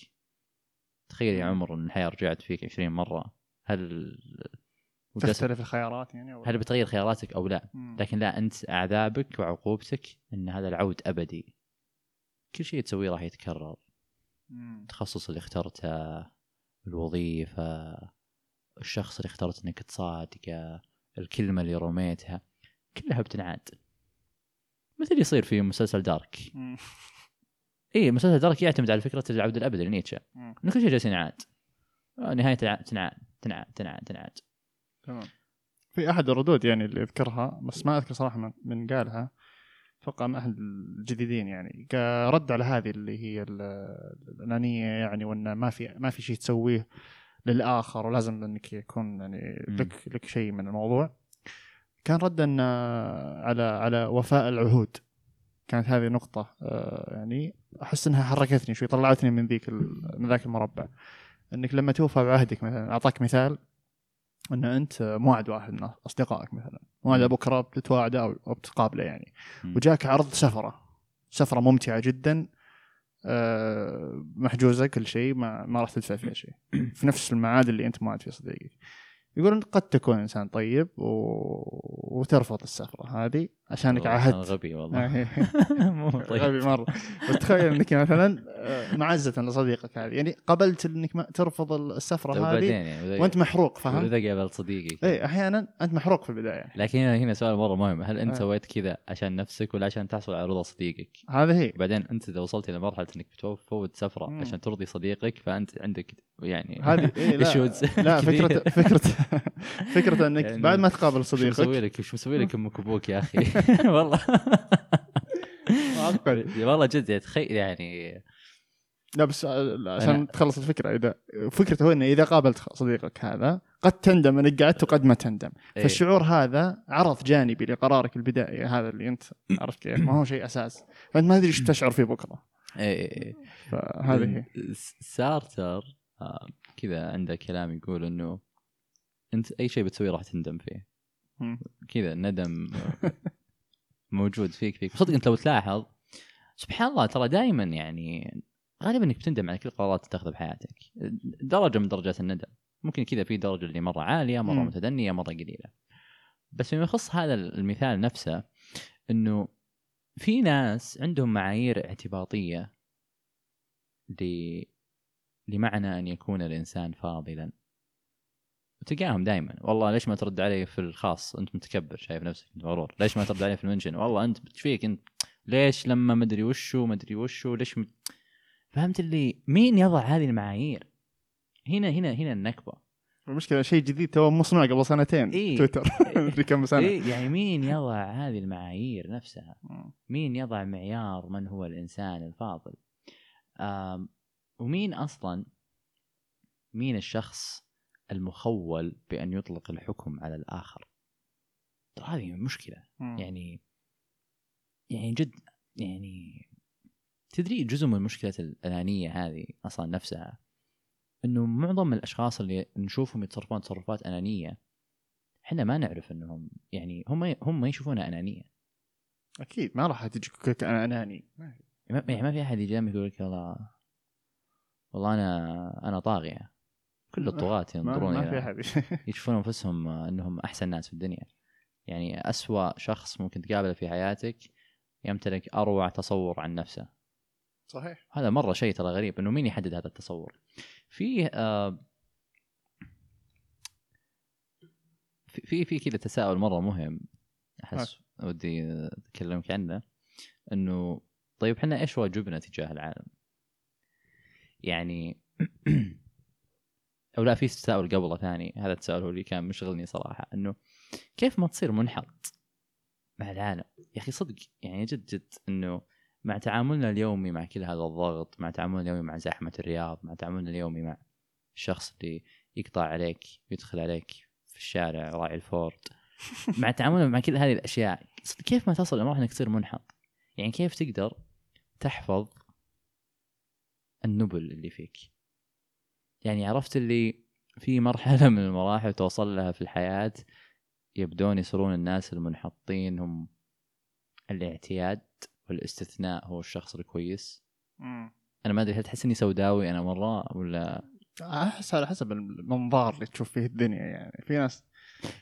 تخيل يا عمر إن الحياة رجعت فيك 20 مرة هل تختلف الخيارات يعني أو هل بتغير خياراتك أو لا؟ مم. لكن لا أنت عذابك وعقوبتك إن هذا العود أبدي كل شيء تسويه راح يتكرر. التخصص اللي اخترته الوظيفة الشخص اللي اخترت إنك تصادقه الكلمة اللي رميتها كلها بتنعاد مثل اللي يصير في مسلسل دارك. اي مسلسل دارك يعتمد على فكرة العود الأبدي لنيتشه. إنه كل شيء جالس ينعاد آه، نهاية تنعاد تنعاد تنعاد تنعاد. تمام في أحد الردود يعني اللي أذكرها بس ما أذكر صراحة من, من قالها أتوقع من أحد الجديدين يعني رد على هذه اللي هي ال- الأنانية يعني وان ما في ما في شيء تسويه للآخر ولازم إنك يكون يعني. لك لك شيء من الموضوع كان رد ان على على وفاء العهود. كانت هذه نقطة آه، يعني أحس أنها حركتني شوي طلعتني من ذيك من ذاك المربع. أنك لما توفى بعهدك مثلا أعطاك مثال أن أنت موعد واحد من أصدقائك مثلا. موعد. بكرة بتتواعده أو بتقابله يعني. وجاك عرض سفرة. سفرة ممتعة جدا آه، محجوزة كل شيء ما, ما راح تدفع فيها شيء. في نفس الميعاد اللي أنت موعد فيه صديقك. يقول أنت قد تكون إنسان طيب و... وترفض السفرة هذه عشانك عهدت. غبي والله. آه، مو طيب. غبي مرة. بس تخيل إنك مثلا آه، معزة لصديقك هذه. يعني قبلت إنك ما ترفض السفرة طيب هذه يعني؟ وأنت محروق فاهم؟ اذا قابلت صديقك؟ اي أحيانا أنت محروق في البداية. لكن هنا هنا سؤال مرة مهم. هل أنت آه. سويت كذا عشان نفسك ولا عشان تحصل على رضا صديقك؟ هذه هي. بعدين أنت إذا وصلت إلى مرحلة إنك بتفوت سفرة. عشان ترضي صديقك فأنت عندك يعني هذه إيه لا, لا. فكرة فكرة فكرة إنك يعني بعد ما تقابل شو مسوي صديقك لك شو مسوي لك أمك وابوك يا أخي؟ والله. والله جد يعني تخيل يعني لا بس آه، عشان تخلص الفكرة إذا فكرته هو إنه إذا قابلت صديقك هذا قد تندم إنك قعدت وقد ما تندم. إيه. فالشعور هذا عرض جانبي لقرارك البدائي هذا اللي أنت عرفت كيف؟ ما هو شيء أساس. فأنت ما تدري إيش تشعر فيه بكرة. إيه، إيه. فهذه هي. سارتر آه، كذا عنده كلام يقول إنه أنت أي شيء بتسويه راح تندم فيه. كذا الندم موجود فيك فيك. صدق أنت لو تلاحظ سبحان الله ترى دائما يعني غالبا إنك بتندم على كل قرارات تتخذها بحياتك. درجة من درجات الندم. ممكن كذا في درجة اللي مرة عالية مرة مم. متدنية مرة قليلة. بس فيما يخص هذا المثال نفسه إنه في ناس عندهم معايير اعتباطية ل... لمعنى أن يكون الإنسان فاضلا. وتلقاهم دائما والله ليش ما ترد علي في الخاص؟ أنت متكبر شايف نفسك أنت مغرور ليش ما ترد علي في المنشن؟ والله أنت إيش فيك أنت؟ ليش لما مدري وشو مدري وشو ليش م... فهمت اللي مين يضع هذه المعايير؟ هنا هنا هنا النكبة. المشكلة شيء جديد تو مصنوع قبل سنتين إيه. تويتر. في كم سنة. إيه يعني مين يضع هذه المعايير نفسها. مين يضع معيار من هو الإنسان الفاضل؟ ومين أصلا مين الشخص المخول بأن يطلق الحكم على الآخر. ترى هذه مشكلة. مم. يعني يعني جد يعني تدري جزء من مشكلة الانانيه هذه أصلا نفسها؟ إنه معظم الأشخاص اللي نشوفهم يتصرفون تصرفات آنانية إحنا ما نعرف إنهم يعني هم هم يشوفونها آنانية. أكيد ما راح تجي تقول لك أنا أناني. ما- ما- يعني ما في أحد يجي يقول لك والله والله أنا أنا طاغية. كل الطغاة ما, ينظرون ما إلى- في أحد. يشوفون أنفسهم إنهم أحسن ناس في الدنيا. يعني أسوأ شخص ممكن تقابله في حياتك يمتلك أروع تصور عن نفسه. صحيح. هذا مرة شيء ترى غريب إنه مين يحدد هذا التصور؟ في آه في في, في كذا تساؤل مرة مهم أحس ودي أكلمك عنه. إنه طيب إحنا إيش واجبنا تجاه العالم؟ يعني أو لا في تساؤل قبله ثاني. هذا التساؤل هو اللي كان مشغلني صراحة إنه كيف ما تصير منحط مع العالم؟ يا أخي صدق يعني جد جد إنه مع تعاملنا اليومي مع كل هذا الضغط مع تعاملنا اليومي مع زحمة الرياض مع تعاملنا اليومي مع الشخص اللي يقطع عليك يدخل عليك في الشارع راعي الفورد. مع تعاملنا مع كل هذه الأشياء. كيف ما تصل لمرحله إنك تصير منحط؟ يعني كيف تقدر تحفظ النبل اللي فيك؟ يعني عرفت اللي في مرحلة من المراحل توصل لها في الحياة يبدون يصيرون الناس المنحطين هم الاعتياد والاستثناء هو الشخص الكويس. مم. أنا ما أدري هل تحس إني سوداوي أنا مرة ولا؟ أحس على حسب المنظار اللي تشوف فيه الدنيا يعني. في ناس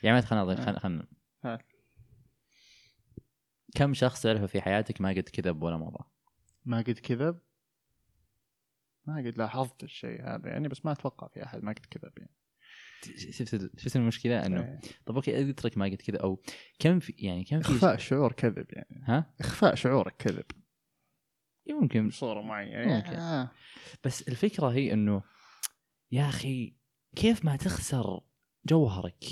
يعني ما خلينا خلينا خلينا ها. كم شخص تعرفه في حياتك ما قد كذب ولا مرة؟ ما قد كذب؟ ما قد لاحظت الشيء هذا يعني بس ما أتوقع في أحد ما قد كذب يعني. شفت شفت المشكلة؟ إنه إيه. طب أوكي اترك ما قد كذا أو كم في يعني كم في إخفاء الشعور كذب يعني. ها؟ إخفاء شعورك كذب. يمكن بصورة معينة. ممكن. آه. بس الفكرة هي إنه يا أخي كيف ما تخسر جوهرك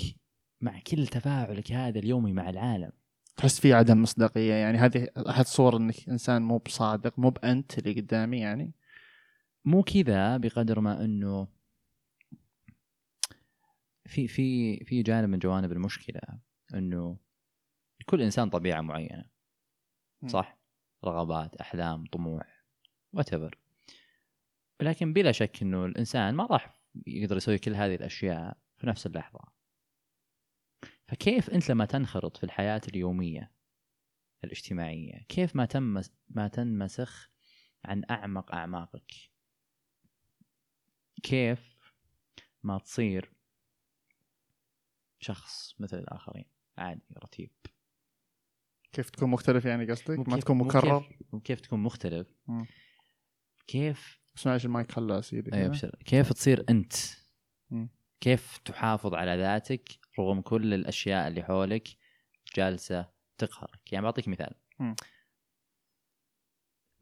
مع كل تفاعلك هذا اليومي مع العالم؟ تحس في عدم مصداقية يعني. هذه أحد صور إنك إنسان مو بصادق مو بأنت اللي قدامي يعني. مو كذا بقدر ما إنه في في في جانب من جوانب المشكلة إنه كل إنسان طبيعة معينة. صح؟ رغبات أحلام طموح whatever. لكن بلا شك إنه الإنسان ما راح يقدر يسوي كل هذه الأشياء في نفس اللحظة. فكيف أنت لما تنخرط في الحياة اليومية الاجتماعية كيف ما تمس ما تنمسخ عن أعمق أعماقك؟ كيف ما تصير شخص مثل الآخرين؟ عادي رتيب. كيف تكون مختلف يعني قصدك؟ ما تكون مكرر؟ كيف, كيف تكون مختلف. كيف بس معلش المايك خلاه سيدي اي. ابشر كيف تصير أنت. كيف تحافظ على ذاتك رغم كل الأشياء اللي حولك جالسة تقهرك؟ يعني بعطيك مثال.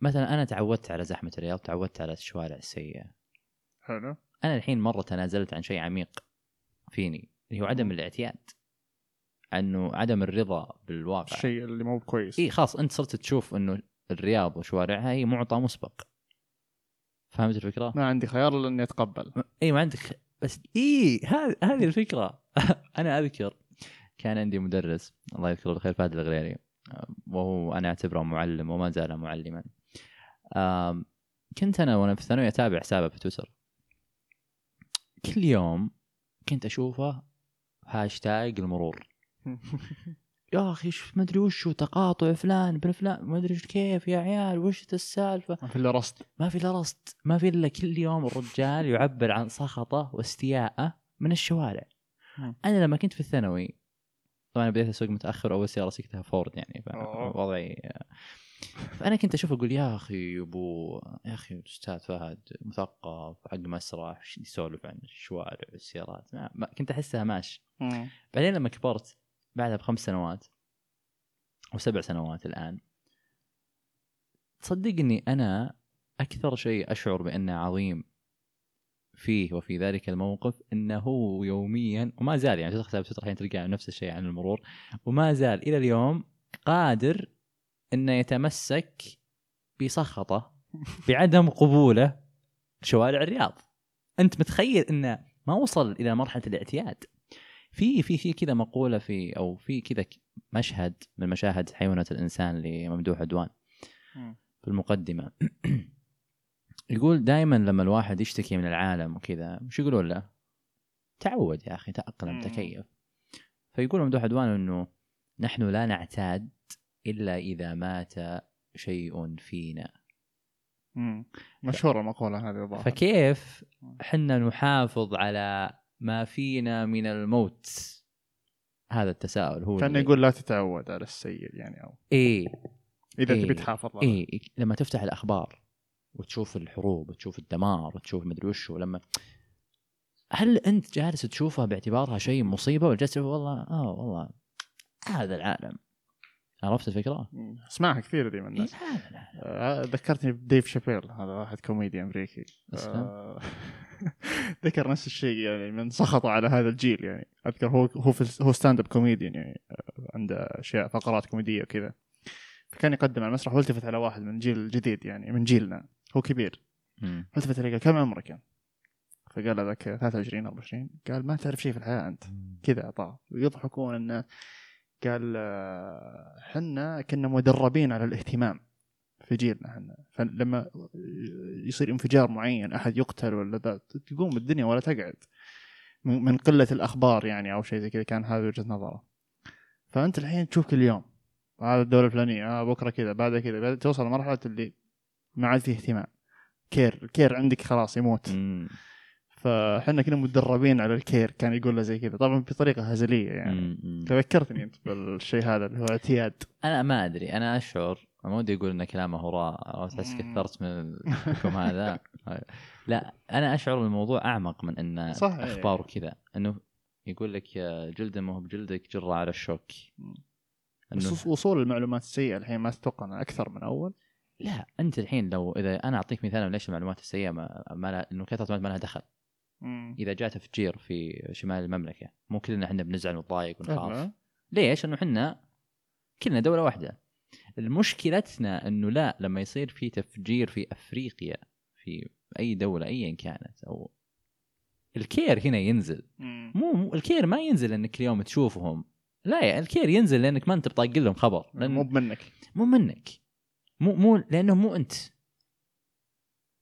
مثلا أنا تعودت على زحمة الرياض تعودت على الشوارع السيئه حلو. أنا الحين مرة تنازلت عن شيء عميق فيني اللي هو عدم. الاعتياد. أنه عدم الرضا بالواقع. الشيء اللي مو كويس. إي خلاص أنت صرت تشوف إنه الرياض وشوارعها هي معطى مسبق. فهمت الفكرة؟ ما عندي خيار إلا إني أتقبل. إي ما عندك بس إي هذه هذه الفكرة. أنا أذكر كان عندي مدرس الله يذكره بالخير فهد الغريري وهو أنا أعتبره معلم وما زال معلما. كنت أنا وأنا في الثانوية أتابع حسابه في تويتر. كل يوم كنت أشوفه هاشتاج المرور. يا أخي ما أدري وش تقاطع فلان بن فلان ما أدري كيف يا عيال وش السالفة؟ ما في إلا رصد. ما في إلا رصد. ما في إلا كل يوم الرجال يعبر عن سخطه واستياءه من الشوارع. أنا لما كنت في الثانوي طبعا بديت أسوق متأخر أول سيارة سقتها فورد يعني أوه. فأنا كنت أشوف أقول يا أخي أبو يا أخي أستاذ فهد مثقف حق مسرح يسولف عن الشوارع والسيارات ما, ما كنت أحسها ماشي. بعدين لما كبرت بعدها بخمس سنوات أو سبع سنوات الآن تصدقني أنا أكثر شيء أشعر بأنه عظيم فيه وفي ذلك الموقف إنه يوميا وما زال يعني تدخل تويتر الحين تلقى نفس الشيء عن المرور وما زال إلى اليوم قادر إنه يتمسك بسخطة بعدم قبوله شوارع الرياض أنت متخيل إنه ما وصل إلى مرحلة الاعتياد في في في كذا مقولة في أو في كذا مشهد من مشاهد حيوانه الإنسان لممدوح عدوان. في المقدمة يقول دائما لما الواحد يشتكي من العالم وكذا وش يقولون له؟ تعود يا أخي تأقلم. تكيف فيقول ممدوح عدوان إنه نحن لا نعتاد إلا إذا مات شيء فينا مم. مشهورة المقوله هذه الظاهر فكيف حنا نحافظ على ما فينا من الموت هذا التساؤل هو كان يقول لا تتعود على السيء يعني أو إيه إذا إيه. تبي تحافظ على إيه لما تفتح الأخبار وتشوف الحروب وتشوف الدمار وتشوف مدري وش ولما هل أنت جالس تشوفها باعتبارها شيء مصيبة ولا جالس والله آه والله هذا العالم عرفت الفكرة؟ أسمعها كثير دي من إيه الناس. آه، ذكرتني بديف شابيل هذا واحد كوميدي أمريكي. آه، ذكر نفس الشيء يعني من سخطه على هذا الجيل يعني. أذكر هو هو في هو stand-up comedian يعني آه، عنده أشياء فقرات كوميدية وكذا. فكان يقدم على المسرح والتفت على واحد من جيل جديد يعني من جيلنا. هو كبير. التفت عليه قال كم عمرك يعني؟ فقال هذاك 23 24 قال ما تعرف شيء في الحياة أنت. كذا أعطاه. ويضحكون انه قال حنا كنا مدربين على الاهتمام في جيلنا إحنا فلما يصير انفجار معين أحد يقتل ولا ذا تقوم الدنيا ولا تقعد. من قلة الأخبار يعني أو شيء زي كذا كان هذه وجهة نظره. فأنت الحين تشوف كل يوم هذا الدولة الفلانية آه بكرة كذا بعد كذا توصل لمرحلة اللي ما عاد فيه اهتمام. care care عندك خلاص يموت. فاحنا كنا مدربين على ال care كان يقول له زي كذا. طبعا بطريقة هزلية يعني. تذكرتني أنت بالشيء هذا اللي هو اعتياد. أنا ما أدري. أنا أشعر ما ودي أقول إن كلامه هراء أو تحس. كثرت من الحكم هذا. لا أنا أشعر الموضوع أعمق من إن صح،. أخبار كذا إنه يقول لك جلده ما هو بجلدك جرة على الشوك. إنه بس وصول المعلومات السيئة الحين ما تتوقع أكثر من أول. لا أنت الحين لو إذا أنا أعطيك مثال ليش المعلومات السيئة ما, ما لها إنه كثرة ما لها دخل. إذا جاء تفجير في شمال المملكة مو كلنا إحنا بنزعل ونضايق ونخاف. لا. ليش؟ انه إحنا كلنا دولة واحدة. المشكلتنا إنه لا لما يصير في تفجير في أفريقيا في أي دولة ايا كانت أو ال care هنا ينزل. مم. مو, ال care ما ينزل إنك اليوم تشوفهم. لا يا ال care ينزل لأنك ما أنت بطاق لهم خبر. لأن مو بمنك. مو منك. مو مو لأنه مو أنت.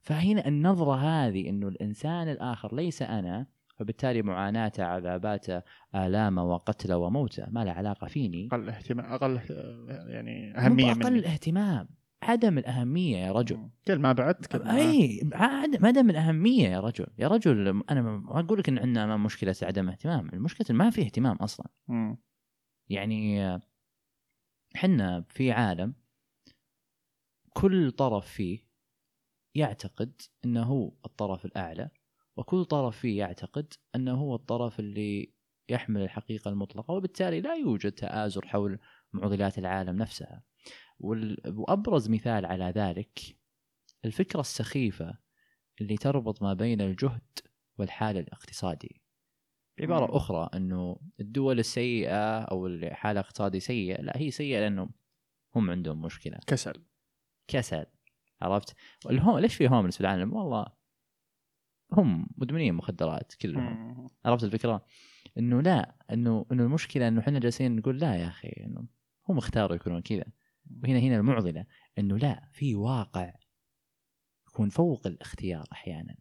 فهنا النظرة هذه إنه الإنسان الآخر ليس أنا فبالتالي معاناته عذاباته آلامه وقتله وموته ما له علاقة فيني. أقل اهتمام أقل آه، يعني اهميه مو أقل مني. اهتمام عدم الأهمية يا رجل. كل ما بعدت كل ما إي عدم عدم الأهمية يا رجل. يا رجل أنا ما أقول لك إن عندنا مشكلة عدم اهتمام. المشكلة ما في اهتمام أصلا. مم. يعني حنا في عالم كل طرف فيه يعتقد إنه هو الطرف الأعلى وكل طرف فيه يعتقد إنه هو الطرف اللي يحمل الحقيقة المطلقة وبالتالي لا يوجد تآزر حول معضلات العالم نفسها. وأبرز مثال على ذلك الفكرة السخيفة اللي تربط ما بين الجهد والحال الاقتصادي. بعباره مم. أخرى إنه الدول السيئة أو الحاله الاقتصادي سيئة لا هي سيئة لأنه هم عندهم مشكلة. كسل. كسل. عرفت؟ الهو ليش في هوملس في العالم؟ والله هم مدمنين مخدرات كلهم. عرفت الفكرة؟ إنه لا إنه إنه المشكلة إنه إحنا جالسين نقول لا يا أخي إنه هم اختاروا يكونون كذا. وهنا هنا المعضلة إنه لا في واقع يكون فوق الاختيار أحيانا.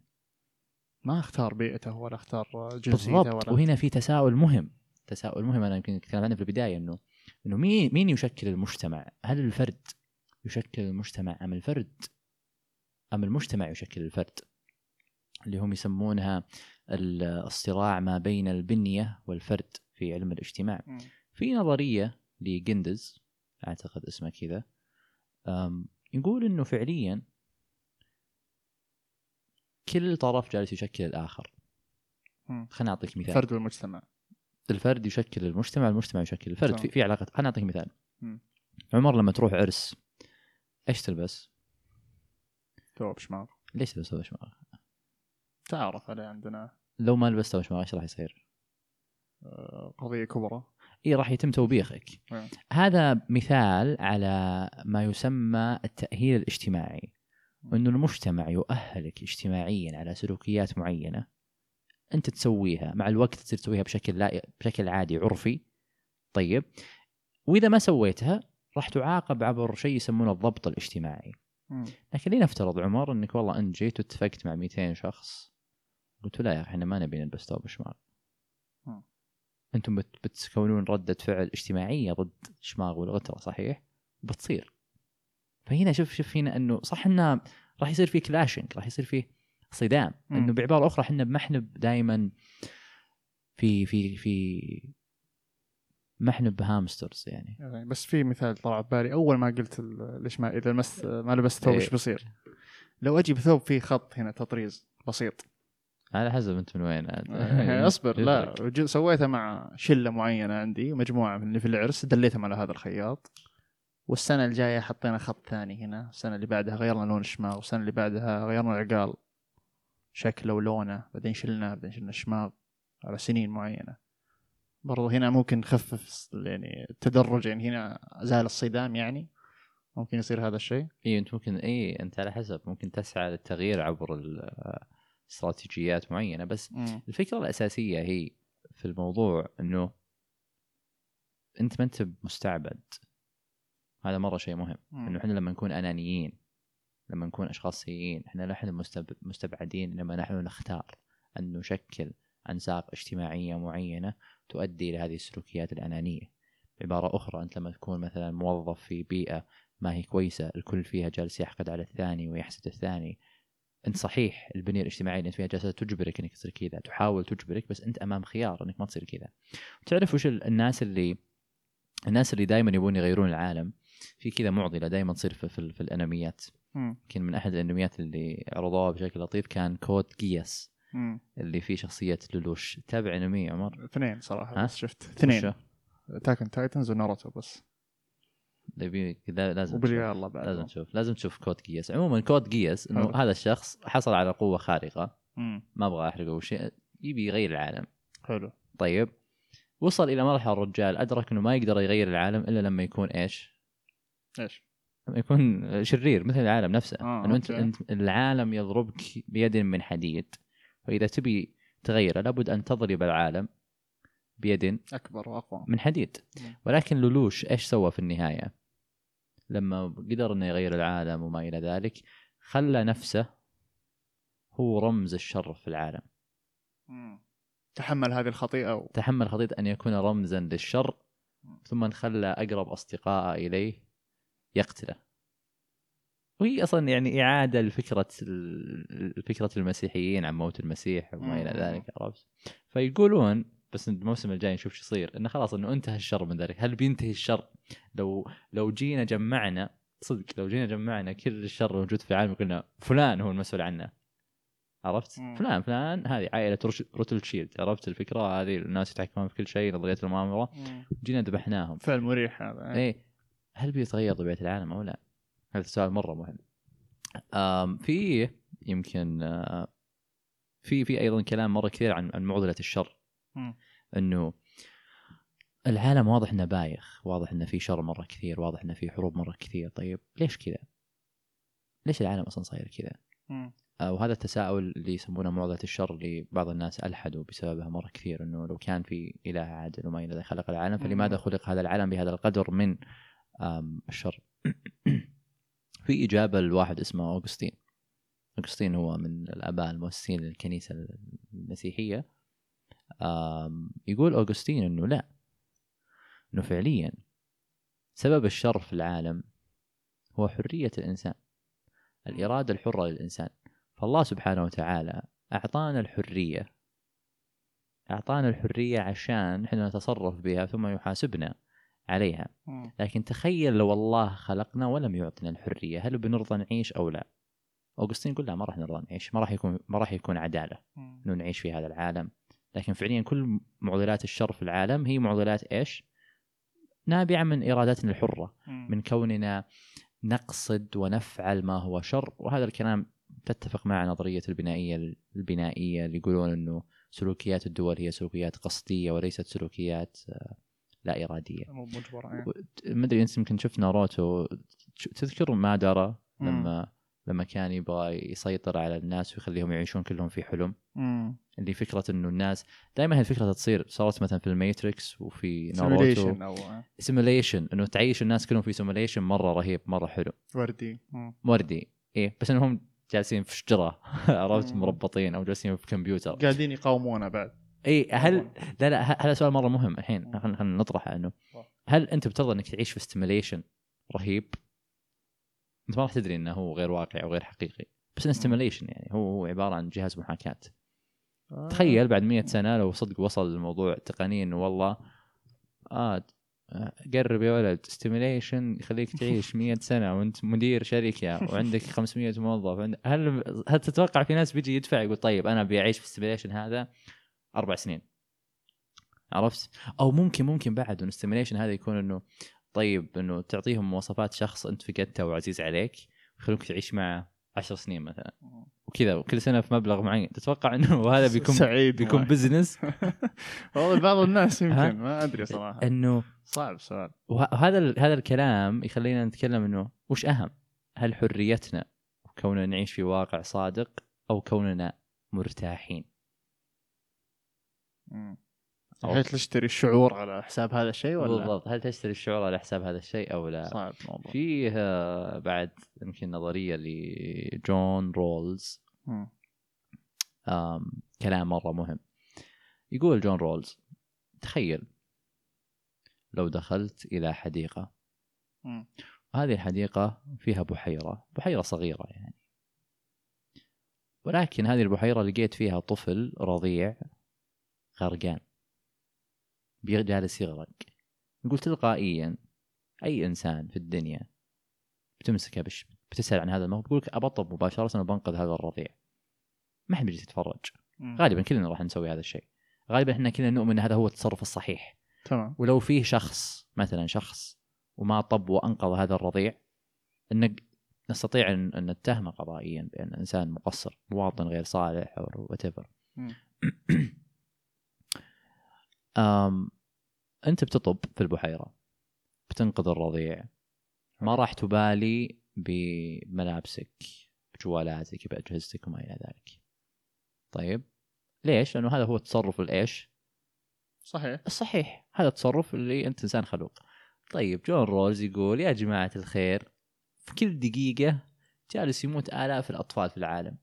ما اختار بيئته ولا اختار جنسيته بالضبط. ولا وهنا في تساؤل مهم. تساؤل مهم أنا يمكن تكلمت عنه في البداية انه إنه مين مين يشكل المجتمع؟ هل الفرد يشكل المجتمع أم الفرد؟ أم المجتمع يشكل الفرد؟ اللي هم يسمونها ال- الصراع ما بين البنية والفرد في علم الاجتماع. مم. في نظرية لجندز أعتقد اسمها كذا أم، يقول إنه فعليا كل طرف جالس يشكل الآخر. مم. خليني أعطيك مثال. فرد والمجتمع الفرد يشكل المجتمع المجتمع يشكل الفرد. في, في علاقه خليني أعطيك مثال مم. عمر لما تروح عرس إيش تلبس؟ ثوب شماغ. ليش تلبس ثوب شماغ؟ تعرف عليه عندنا. لو ما لبست ثوب شماغ إيش راح يصير؟ آه، قضية كبرى. إي راح يتم توبيخك. نعم. هذا مثال على ما يسمى التأهيل الاجتماعي. وانه المجتمع يؤهلك اجتماعيا على سلوكيات معينة. أنت تسويها مع الوقت تصير تسويها بشكل لا بشكل عادي عرفي. طيب. وإذا ما سويتها راح تعاقب عبر شيء يسمونه الضبط الاجتماعي مم. لكن لنفترض عمر انك والله انت جيت واتفقت مع 200 شخص قلت لا يا أخي إحنا ما نبي نلبس ثوب شماغ مم. أنتم بت- بتكونون ردة فعل اجتماعية ضد الشماغ والغترة صحيح؟ بتصير فهنا شوف شوف هنا إنه صح إنه راح يصير في كلاشنج راح يصير في صدام. إنه بعبارة أخرى إحنا ما إحنا دائما في في في ما إحنا بهامسترز يعني. يعني بس في مثال طلع ببالي أول ما قلت ليش ما إذا مس ما لبست ثوب إيه. إيش بيصير؟ لو أجي بثوب فيه خط هنا تطريز بسيط. على حسب أنت من وين. عاد. إيه، اصبر لا سويتها مع شلة معينة عندي مجموعة من اللي في العرس دليتهم على هذا الخياط. والسنة الجاية حطينا خط ثاني هنا. السنة اللي بعدها غيرنا لون الشماغ والسنة اللي بعدها غيرنا العقال شكله ولونه بعدين شلناه بعدين شلنا الشماغ على سنين معينة. برضو هنا ممكن نخفف يعني التدرج يعني هنا زال الصدام يعني. ممكن يصير هذا الشيء. اي أنت ممكن اي أنت على حسب. ممكن تسعى للتغيير عبر استراتيجيات معينة. بس مم. الفكرة الأساسية هي في الموضوع إنه أنت ما أنت مستعبد هذا مرة شيء مهم. مم. إنه إحنا لما نكون أنانيين لما نكون أشخاص سيئين إحنا نحن مستب- مستبعدين لما نحن نختار أن نشكل أنساق اجتماعية معينة تؤدي إلى هذه السلوكيات الأنانية. بعباره أخرى أنت لما تكون مثلا موظف في بيئة ما هي كويسة الكل فيها جالس يحقد على الثاني ويحسد الثاني أنت صحيح البنية الاجتماعية اللي أنت فيها جالسة تجبرك إنك تصير كذا تحاول تجبرك بس أنت أمام خيار إنك ما تصير كذا. تعرف وش ال- الناس اللي الناس اللي دائما يبون يغيرون العالم؟ في كذا معضلة دائما تصير في, في, في الأنميات. مم. يمكن من أحد الأنميات اللي عرضوها بشكل لطيف كان Code Geass. مم. اللي فيه شخصية لولوش تابع انمي يا عمر اثنين صراحة ها؟ بس شفت اثنين؟ Attack on Titans وناروتو بس كذا لازم. الله بعد لازم تشوف لازم تشوف Code Geass عموما Code Geass إنه. هذا الشخص حصل على قوة خارقة مم. ما أبغى أحرقه شيء يبي يغير العالم حلو طيب وصل إلى مرحلة الرجال أدرك إنه ما يقدر يغير العالم إلا لما يكون إيش؟ إيش؟ لما يكون شرير مثل العالم نفسه آه، إنه أنت. أنت العالم يضربك بيد من حديد فإذا تبي تغيره لابد أن تضرب العالم بيد أكبر وأقوى من حديد مم. ولكن لولوش إيش سوى في النهاية؟ لما قدر إنه يغير العالم وما إلى ذلك خلى نفسه هو رمز الشر في العالم مم. تحمل هذه الخطيئة و... تحمل خطية أن يكون رمزا للشر ثم خلى أقرب أصدقائه إليه يقتله وهي أصلا يعني إعادة لفكرة ال- فكرة المسيحيين عن موت المسيح وما مم. ذلك عرفت؟ فيقولون بس الموسم الجاي نشوف شو يصير إنه خلاص إنه انتهى الشر من ذلك. هل بينتهي الشر؟ لو لو جينا جمعنا صدق لو جينا جمعنا كل الشر الموجود في العالم وقلنا فلان هو المسؤول عنه. عرفت؟ مم. فلان فلان هذه عائلة روتل شيلد عرفت الفكرة؟ هذه الناس يتحكمون في كل شيء نظرية المؤامرة. جينا ذبحناهم. فعل مريح هذا إيه. هل بيتغير طبيعة العالم أو لا؟ هذا سؤال مرة مهم. في يمكن في في أيضا كلام مرة كثير عن عن معضلة الشر. إنه العالم واضح إنه بايخ، واضح إنه في شر مرة كثير، واضح إنه في حروب مرة كثير، طيب ليش كذا؟ ليش العالم أصلا صاير كذا؟ آه، وهذا التساؤل اللي يسمونه معضلة الشر اللي بعض الناس ألحدوا بسببها مرة كثير إنه لو كان في إله عادل وما إلى خلق العالم فلماذا. خلق هذا العالم بهذا القدر من الشر؟ في إجابة لواحد اسمه اوغسطين. اوغسطين هو من الأباء المؤسسين للكنيسة المسيحية. آم، يقول اوغسطين إنه لا إنه فعليا سبب الشر في العالم هو حرية الإنسان. الإرادة الحرة للإنسان. فالله سبحانه وتعالى أعطانا الحرية أعطانا الحرية عشان إحنا نتصرف بها ثم يحاسبنا عليها. لكن تخيل لو الله خلقنا ولم يعطنا الحرية هل بنرضى نعيش أو لا؟ اوغسطين يقول لا ما راح نرضى نعيش ما راح يكون ما راح يكون عدالة مم. إنه نعيش في هذا العالم لكن فعليا كل معضلات الشر في العالم هي معضلات إيش؟ نابعة من إرادتنا الحرة مم. من كوننا نقصد ونفعل ما هو شر وهذا الكلام تتفق مع نظرية البنائية البنائية اللي يقولون إنه سلوكيات الدول هي سلوكيات قصدية وليست سلوكيات آه، لا إرادية. مو مجبر يعني. ما أدري انت يمكن شفت ناروتو تذكر مادارا لما لما كان يبغى يسيطر على الناس ويخليهم يعيشون كلهم في حلم. مم. اللي فكرة إنه الناس دائما هالفكره تصير صارت مثلا في ال Matrix وفي ناروتو. simulation إنه تعيش الناس كلهم في simulation مرة رهيب مرة حلو. وردي. مم. وردي. إيه بس إنهم جالسين في شجرة. عرفت. مربطين أو جالسين في كمبيوتر. قاعدين يقاومونه بعد. إي هل لا لا هذا سؤال مرة مهم الحين. خلينا نطرحه إنه. هل أنت بترضى إنك تعيش في simulation رهيب؟ أنت ما راح تدري إنه هو غير واقعي أو غير حقيقي. بس انه simulation يعني هو هو عبارة عن جهاز محاكاة. آه. تخيل بعد مئة سنة لو صدق وصل الموضوع تقنيا إنه والله آه آه، قرب يا ولد simulation يخليك تعيش 100 سنة وأنت مدير شركة وعندك 500 موظف. هل هل تتوقع في ناس بيجي يدفع يقول طيب أنا أبي أعيش في ال simulation هذا؟ أربع سنين عرفت؟ أو ممكن ممكن بعد إنه ال simulation هذا يكون إنه طيب إنه تعطيهم مواصفات شخص أنت فقدته وعزيز عليك ويخلوك تعيش معه 10 سنين مثلا وكذا وكل سنة في مبلغ معين تتوقع إنه هذا بيكون سعيد بيكون. بزنس والله بعض الناس؟ يمكن ما أدري صراحة إنه صعب سؤال وهذا هذا الكلام يخلينا نتكلم إنه وش أهم؟ هل حريتنا وكوننا نعيش في واقع صادق أو كوننا مرتاحين؟ هل تشتري الشعور على حساب هذا الشيء ولا؟ بالضبط. هل تشتري الشعور على حساب هذا الشيء أو لا؟ صعب الموضوع. فيه آه، بعد يمكن نظرية لجون رولز كلام مرة مهم. يقول جون رولز تخيل لو دخلت إلى حديقة. مم. هذه الحديقة فيها بحيرة بحيرة صغيرة يعني. ولكن هذه البحيرة لقيت فيها طفل رضيع غرقان جالس يغرق يقول تلقائيا أي إنسان في الدنيا بتمسكه بش بتسأل عن هذا الموضوع بيقول لك أبطل مباشرة وبنقذ هذا الرضيع. ما حد بيجي تتفرج مم. غالبا كلنا راح نسوي هذا الشيء. غالبا إحنا كلنا نؤمن إن هذا هو التصرف الصحيح. تمام. ولو فيه شخص مثلا شخص وما طب وأنقذ هذا الرضيع ان نستطيع ان نتهمه قضائيا بأن إنسان مقصر مواطن غير صالح أو وات أنت بتطب في البحيرة بتنقذ الرضيع. ما راح تبالي بملابسك بجوالاتك بأجهزتك وما إلى ذلك. طيب ليش؟ لأنه هذا هو التصرف الإيش؟ صحيح. الصحيح. هذا التصرف اللي أنت إنسان خلوق. طيب جون رولز يقول يا جماعة الخير في كل دقيقة جالس يموت آلاف الأطفال في العالم.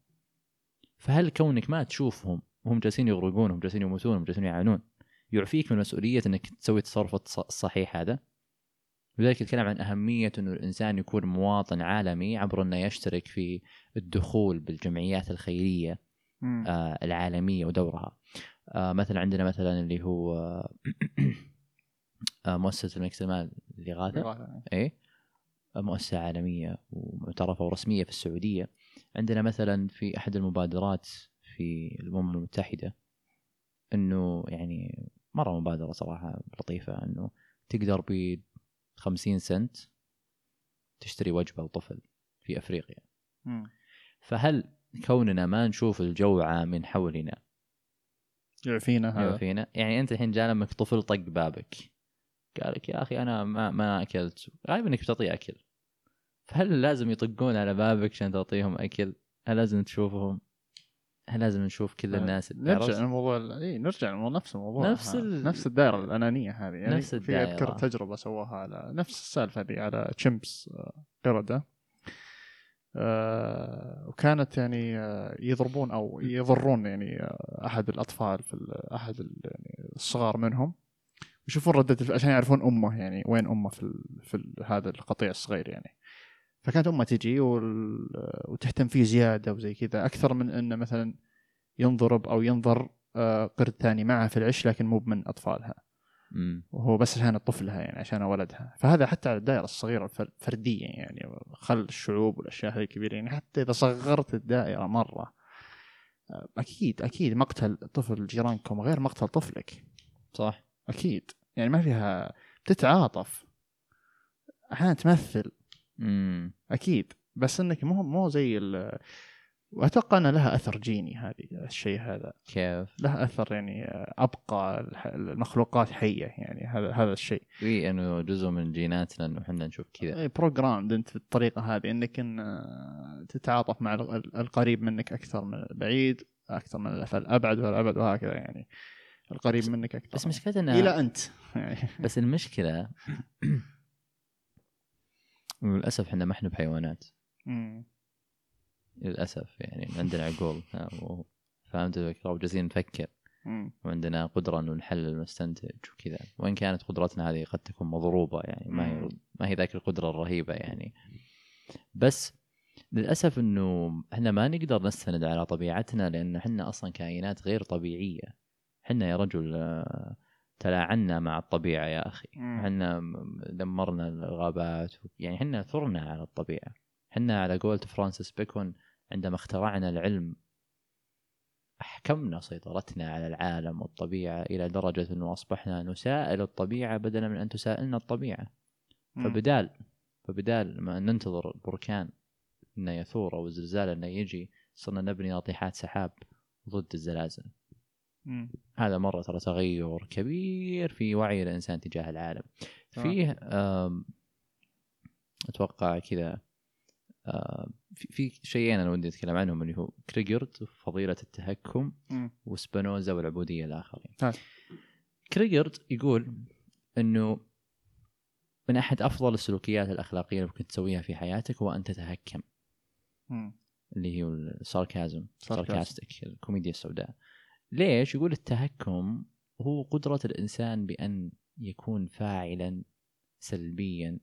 فهل كونك ما تشوفهم وهم جالسين يغرقون وهم جالسين يموتون وهم جالسين يعانون يعفيك من مسؤولية إنك تسوي التصرف الص- الصحيح هذا. لذلك يتكلم عن أهمية أنه الإنسان يكون مواطن عالمي عبر أنه يشترك في الدخول بالجمعيات الخيرية. آه، العالمية ودورها. آه، مثلا عندنا مثلا اللي هو آه، مؤسسة الملك سلمان للإغاثة إغاثة. إيه. مؤسسة عالمية ومعترفة ورسمية في السعودية. عندنا مثلا في أحد المبادرات في الأمم المتحدة إنه يعني مرة مبادرة صراحة لطيفة إنه تقدر ب 50 سنت تشتري وجبة لطفل في أفريقيا. مم. فهل كوننا ما نشوف الجوعى من حولنا؟ يعفينا هذا. فينا يعني أنت الحين جاء لك طفل طق بابك. قال لك يا أخي أنا ما ما أكلت. غالبا إنك بتعطيه أكل. فهل لازم يطقون على بابك عشان تعطيهم أكل؟ هل لازم تشوفهم؟ هل لازم نشوف كل الناس نرجع تعرف؟ للموضوع اي نرجع للموضوع نفس الموضوع نفس. ال- نفس الدائرة الأنانية هذه يعني نفس في اذكر. تجربة سووها على نفس السالفة هذه على تشمبس آه، قردة آه، وكانت يعني آه، يضربون أو يضرون يعني آه، أحد الأطفال في أحد يعني الصغار منهم يشوفون ردة عشان يعرفون أمه يعني وين أمه في ال في ال هذا القطيع الصغير يعني فكانت أمة تجي وتهتم فيه زيادة وزي كذا أكثر من انه مثلا ينضرب أو ينظر آه، قرد ثاني معها في العش لكن مو من أطفالها. مم. وهو بس عشان طفلها يعني عشان ولدها. فهذا حتى على الدائرة الصغيرة الفر- الفرديه يعني خل الشعوب والأشياء هذه الكبيرة يعني حتى إذا صغرت الدائرة مرة آه، أكيد أكيد مقتل طفل جيرانكم غير مقتل طفلك. صح. أكيد. يعني ما فيها بتتعاطف. أحيانا تمثل. امم أكيد. بس إنك مو مو زي ال وأتوقع ان لها أثر جيني هذه الشيء هذا. كيف؟ له أثر يعني أبقى المخلوقات حية يعني هذا هذا الشيء. إي إنه جزء من جيناتنا إنه إحنا نشوف كذا. بروجرامد أنت بالطريقة هذه إنك إن تتعاطف مع ال- ال- القريب منك أكثر من البعيد أكثر من الأبعد والأبعد وهكذا يعني. القريب منك أكثر. بس مشكلتنا إلى أنت. يعني بس المشكلة للأسف إحنا ما إحنا بحيوانات. مم. للأسف يعني عندنا عقول. فهمت الفكرة؟ وجالسين نفكر. مم. وعندنا قدرة إنه نحلل ونستنتج وكذا. وإن كانت قدرتنا هذه قد تكون مضروبة يعني ما هي. ما هي ذاك القدرة الرهيبة يعني. بس للأسف إنه إحنا ما نقدر نستند على طبيعتنا لأن إحنا أصلا كائنات غير طبيعية. إحنا يا رجل آه، تلاعنا مع الطبيعة يا أخي. إحنا دمرنا الغابات يعني إحنا ثرنا على الطبيعة إحنا على قولة فرانسيس بيكون عندما اخترعنا العلم أحكمنا سيطرتنا على العالم والطبيعة إلى درجة أنه أصبحنا نسائل الطبيعة بدلا من أن تسائلنا الطبيعة مم. فبدال فبدال ما ننتظر البركان أنه يثور أو الزلزال أنه يجي صرنا نبني ناطحات سحاب ضد الزلازل مم. هذا مرة ترى تغير كبير في وعي الإنسان تجاه العالم. فيه آم، أتوقع كذا في شيئين أنا ودي أتكلم عنهم اللي هو كريجرد فضيلة التهكم مم. وسبينوزا والعبودية الآخرين هاي. كريجرد يقول أنه من أحد أفضل السلوكيات الأخلاقية اللي ممكن تسويها في حياتك هو أن تتهكم مم. اللي هي الساركازم Sarcasm. ساركاستيك الكوميديا السوداء ليش؟ يقول التهكم هو قدرة الإنسان بأن يكون فاعلا سلبيا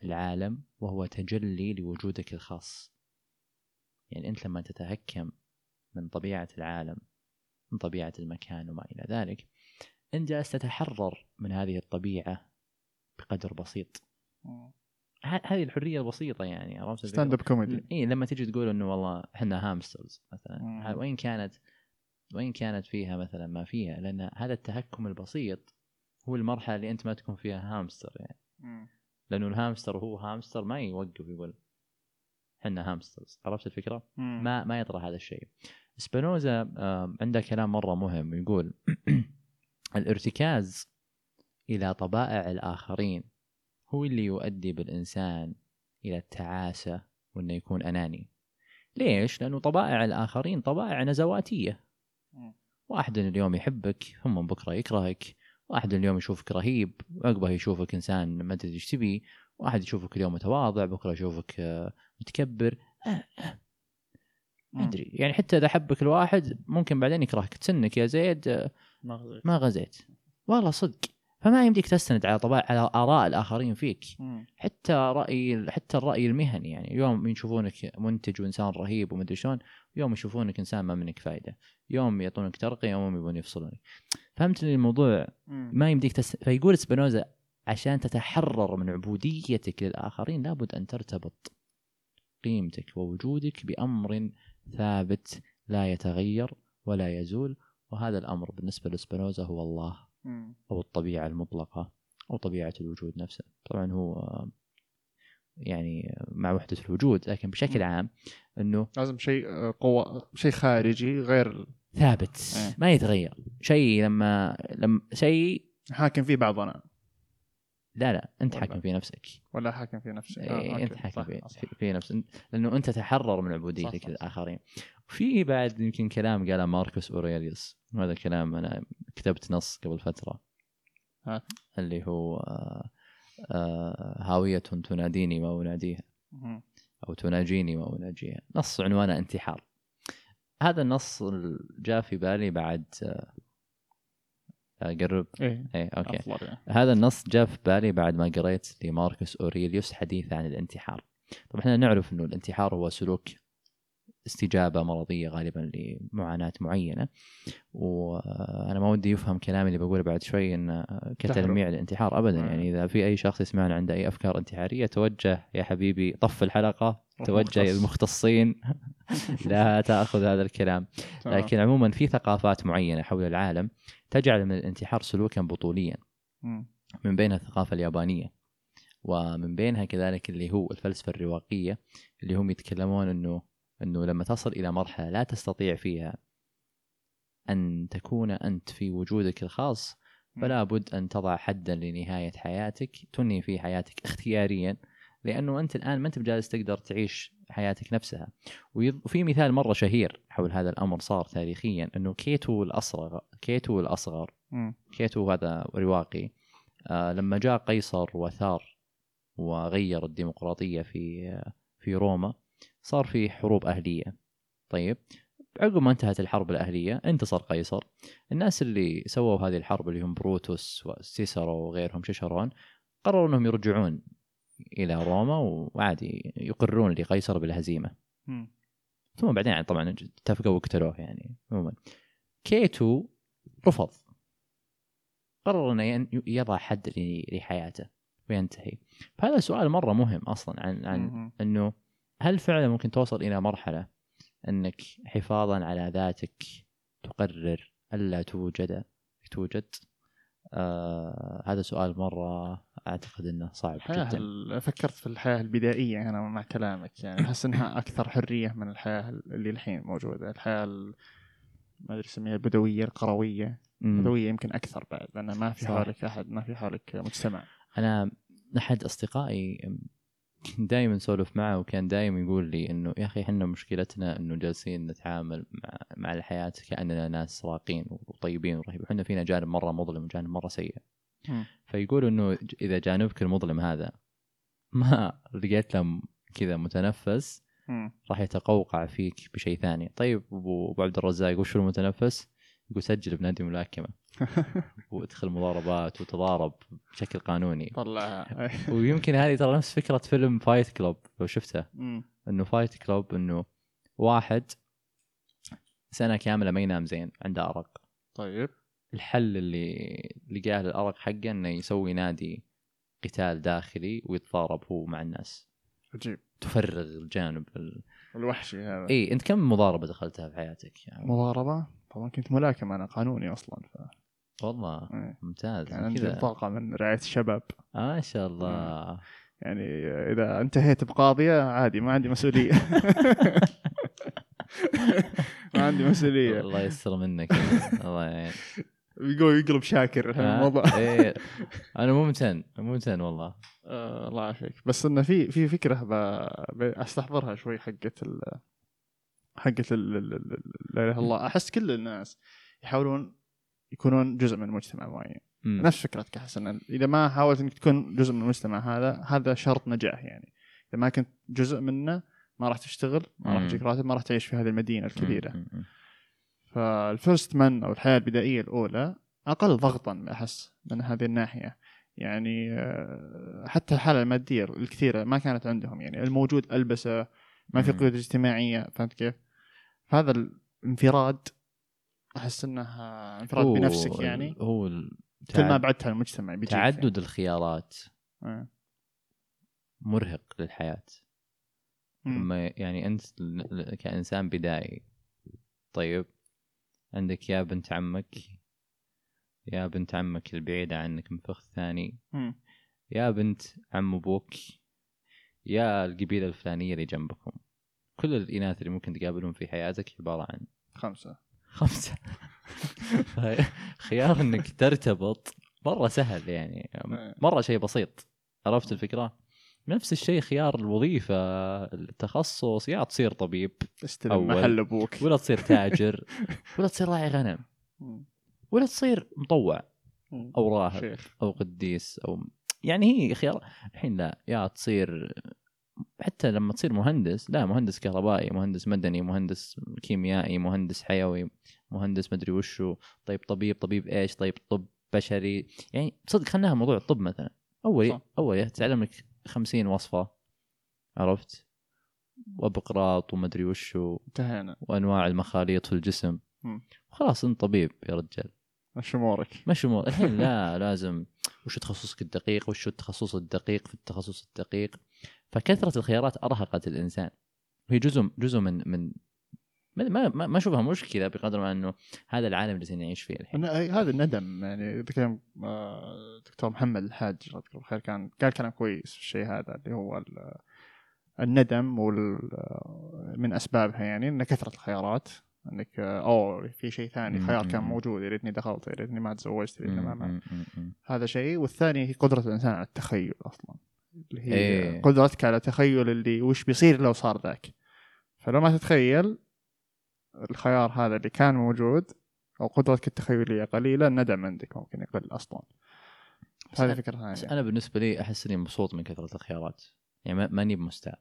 في العالم وهو تجلي لوجودك الخاص. يعني أنت لما تتهكم من طبيعة العالم من طبيعة المكان وما إلى ذلك أنت جالس تتحرر من هذه الطبيعة بقدر بسيط. هذه الحرية البسيطة يعني عرفت؟ stand-up comedy اي لما تيجي تقول إنه والله إحنا hamsters مثلا. وين كانت وين كانت فيها مثلا ما فيها لأن هذا التهكم البسيط هو المرحلة اللي أنت ما تكون فيها هامستر يعني مم. لأنه الهامستر هو هامستر ما يوقف يقول إحنا hamsters عرفت الفكرة؟ مم. ما ما يطرح هذا الشيء سبينوزا عنده كلام مرة مهم يقول الارتكاز إلى طبائع الآخرين هو اللي يؤدي بالإنسان إلى التعاسة وإنه يكون أناني ليش لأنه طبائع الآخرين طبائع نزواتية مم. واحد اليوم يحبك ثم بكرة يكرهك. واحد اليوم يشوفك رهيب وعقبه يشوفك إنسان ما تدري إيش تبي. واحد يشوفك اليوم متواضع بكرة يشوفك آه، متكبر. آه، آه، ما. أدري. يعني حتى إذا حبك الواحد ممكن بعدين يكرهك. تسنك يا زيد ما غزيت. ما غزيت. والله صدق. فما يمديك تستند على طبائع على آراء الآخرين فيك. مم. حتى رأي حتى الرأي المهني. يعني يوم يشوفونك منتج وإنسان رهيب ومدري شلون يوم يشوفونك إنسان ما منك فايدة يوم يعطونك ترقية يوم يبون يفصلونك فهمت الموضوع. ما يمديك تس... فيقول سبينوزا عشان تتحرر من عبوديتك للآخرين لابد أن ترتبط قيمتك ووجودك بأمر ثابت لا يتغير ولا يزول وهذا الأمر بالنسبة لسبينوزا هو الله. أو الطبيعة المطلقة أو طبيعة الوجود نفسه طبعا هو يعني مع وحدة الوجود لكن بشكل. عام إنه لازم شيء آه، قوة شيء خارجي غير ثابت إيه. ما يتغير شيء لما لما شيء حاكم فيه بعضنا لا لا أنت حاكم في نفسك ولا حاكم في نفسه إيه انت أوكي. حاكم صح، في, صح. في, نفسك لأنه أنت تتحرر من عبوديتك. للاخرين في بعد يمكن كلام قاله ماركوس أوريليوس وهذا الكلام أنا كتبت نص قبل فترة ها. اللي هو آه آه هاوية تناديني مم. أو تناجيني ما أناجيها. نص عنوانه انتحار. هذا النص جاء في بالي بعد آه، اقرب إيه إيه أوكي. يعني. هذا النص جاء في بالي بعد ما قريت لماركوس أوريليوس حديث عن الانتحار. طبعا إحنا نعرف إنه الانتحار هو سلوك استجابة مرضية غالبا لمعاناة معينة وأنا ما ودي يفهم كلامي اللي بقوله بعد شوي إن كتلميع الانتحار ابدا مم. يعني إذا في أي شخص يسمعنا عنده أي أفكار انتحارية توجه يا حبيبي طف الحلقة توجه مختص. للمختصين لا تأخذ هذا الكلام. لكن عموما في ثقافات معينة حول العالم تجعل من الانتحار سلوكا بطوليا. من بينها الثقافة اليابانية ومن بينها كذلك اللي هو الفلسفة الرواقية اللي هم يتكلمون إنه أنه لما تصل إلى مرحلة لا تستطيع فيها أن تكون أنت في وجودك الخاص فلا بد أن تضع حدا لنهاية حياتك تنهي في حياتك اختياريا لأنه أنت الآن ما أنت بجالس تقدر تعيش حياتك نفسها وفي مثال مرة شهير حول هذا الأمر صار تاريخيا أنه كيتو الأصغر كيتو الأصغر. كيتو هذا رواقي آه لما جاء قيصر وثار وغير الديمقراطية في في روما صار في حروب أهلية. طيب عقب ما انتهت الحرب الأهلية انتصر قيصر. الناس اللي سووا هذه الحرب اللي هم بروتوس وسيسرو وغيرهم ششرون قرروا إنهم يرجعون إلى روما وعادي يقرون لقيصر بالهزيمة. مم. ثم بعدين يعني طبعا اتفقوا وقتلوه يعني عموما. كيتو رفض. قرر إنه يضع حد لحياته وينتهي. فهذا سؤال مرة مهم أصلا عن عن. إنه هل فعلا ممكن توصل إلى مرحلة إنك حفاظا على ذاتك تقرر ألا توجد توجد؟ آه هذا سؤال مرة أعتقد إنه صعب جدا. فكرت في الحياة البدائية أنا مع كلامك يعني أحس إنها أكثر حرية من الحياة اللي الحين موجودة. الحياة ال- ما أدري اسميها البدوية القروية. مم. البدوية يمكن أكثر بعد لأن ما في صح. حولك أحد ما في حولك مجتمع. أنا أحد أصدقائي دائما اسولف معه وكان دائما يقول لي إنه يا أخي إحنا مشكلتنا إنه جالسين نتعامل مع مع الحياة كأننا ناس راقين وطيبين ورهيبين إحنا فينا جانب مرة مظلم وجانب مرة سيء. فيقول إنه إذا جانبك المظلم هذا ما لقيت له كذا متنفس. راح يتقوقع فيك بشيء ثاني طيب أبو عبد الرزاق وش المتنفس يقول سجل بنادي ملاكمة. وادخل مضاربات وتضارب بشكل قانوني. طلعها. ويمكن هذه ترى نفس فكرة فيلم فايت كلوب لو شفته. إنه فايت كلوب إنه واحد سنة كاملة ما ينام زين عنده أرق. طيب. الحل اللي لقاه للأرق حقه إنه يسوي نادي قتال داخلي ويتضارب هو مع الناس. عجيب. تفرغ الجانب ال... الوحشي هذا. اي أنت كم مضاربة دخلتها في حياتك؟ يعني؟ مضاربة؟ طبعا كنت ملاكم أنا قانوني أصلا ف... والله إيه. ممتاز. كان عندي بطاقة من رعاية الشباب. ما شاء الله. يعني إذا انتهيت بقاضية عادي ما عندي مسؤولية. ما عندي مسؤولية. الله يستر منك. الله يعين. يقول يقلب شاكر آه، الموضوع. إيه. أنا ممتن ممتن والله. آه الله يعافيك. بس إنه في في فكرة ب... ب... أستحضرها شوي حقت ال... حقت لا إله الله أحس كل الناس يحاولون يكونون جزء من مجتمع معين مم. نفس فكرتك احس ان إذا ما حاولت إنك تكون جزء من المجتمع هذا هذا شرط نجاح يعني إذا ما كنت جزء منه ما راح تشتغل ما راح. تجيك راتب ما راح تعيش في هذه المدينة الكبيرة مم. فال first man أو الحياة البدائية الأولى أقل ضغطا أحس من هذه الناحية يعني آه، حتى الحالة المادية الكثيرة ما كانت عندهم يعني الموجود ألبسة ما في. قيود اجتماعية فهمت كيف؟ فهذا الانفراد أحس إنه انفراد هو بنفسك يعني هو كل ما بعدت عن المجتمع بيجيك تعدد الخيارات يعني. مرهق للحياة. أما يعني أنت كإنسان بدائي طيب عندك يا بنت عمك يا بنت عمك البعيدة عنك من فخ ثاني. يا بنت عم أبوك يا القبيلة الفلانية اللي جنبكم كل الإناث اللي ممكن تقابلهم في حياتك عبارة عن خمسة. خمسة. خيار إنك ترتبط. مرة سهل يعني. مرة شيء بسيط. عرفت الفكرة؟ نفس الشيء خيار الوظيفة التخصص. يا تصير طبيب. استلم. محل أبوك. ولا تصير تاجر. ولا تصير راعي غنم. ولا تصير مطوع. أو راهب. أو قديس. أو يعني هي خيار. الحين لا. يا تصير حتى لما تصير مهندس لا مهندس كهربائي مهندس مدني مهندس كيميائي مهندس حيوي مهندس مدري وشو طيب طبيب طبيب إيش طيب طب بشري يعني صدق خلناها موضوع الطب مثلا. أول. أول تعلم لك 50 وصفة عرفت؟ وبقراط ومدري وشو انتهينا. وأنواع المخاليط في الجسم. خلاص أنت طبيب يا رجال. مش امورك مش مو الحين لا لازم. وش تخصصك الدقيق؟ وش التخصص الدقيق في التخصص الدقيق؟ فكثرة الخيارات أرهقت الإنسان. هي جزء جزء من من ما ما ما- أشوفها مشكلة بقدر ما أنه هذا العالم اللي نعيش فيه الحين. هذا الندم يعني ذكر آه، دكتور محمد الحاج الله يذكره بالخير كان قال كلام كويس في الشيء هذا اللي هو ال- الندم وال من أسبابها يعني إن كثرة الخيارات. إنك اوه في شيء ثاني خيار كان. موجود يا ريتني دخلت يا ريتني ما تزوجت يا ريتني ما, هذا شيء. والثاني هي قدرة الإنسان على التخيل أصلا. اللي هي إيه. قدرتك على تخيل اللي وش بيصير لو صار ذاك. فلو ما تتخيل الخيار هذا اللي كان موجود أو قدرتك التخيليه قليلة الندم عندك ممكن يقل أصلا. هذه فكرة بس ثانية أنا بالنسبة لي أحس إني مبسوط من كثرة الخيارات. يعني ما- ماني بمستاء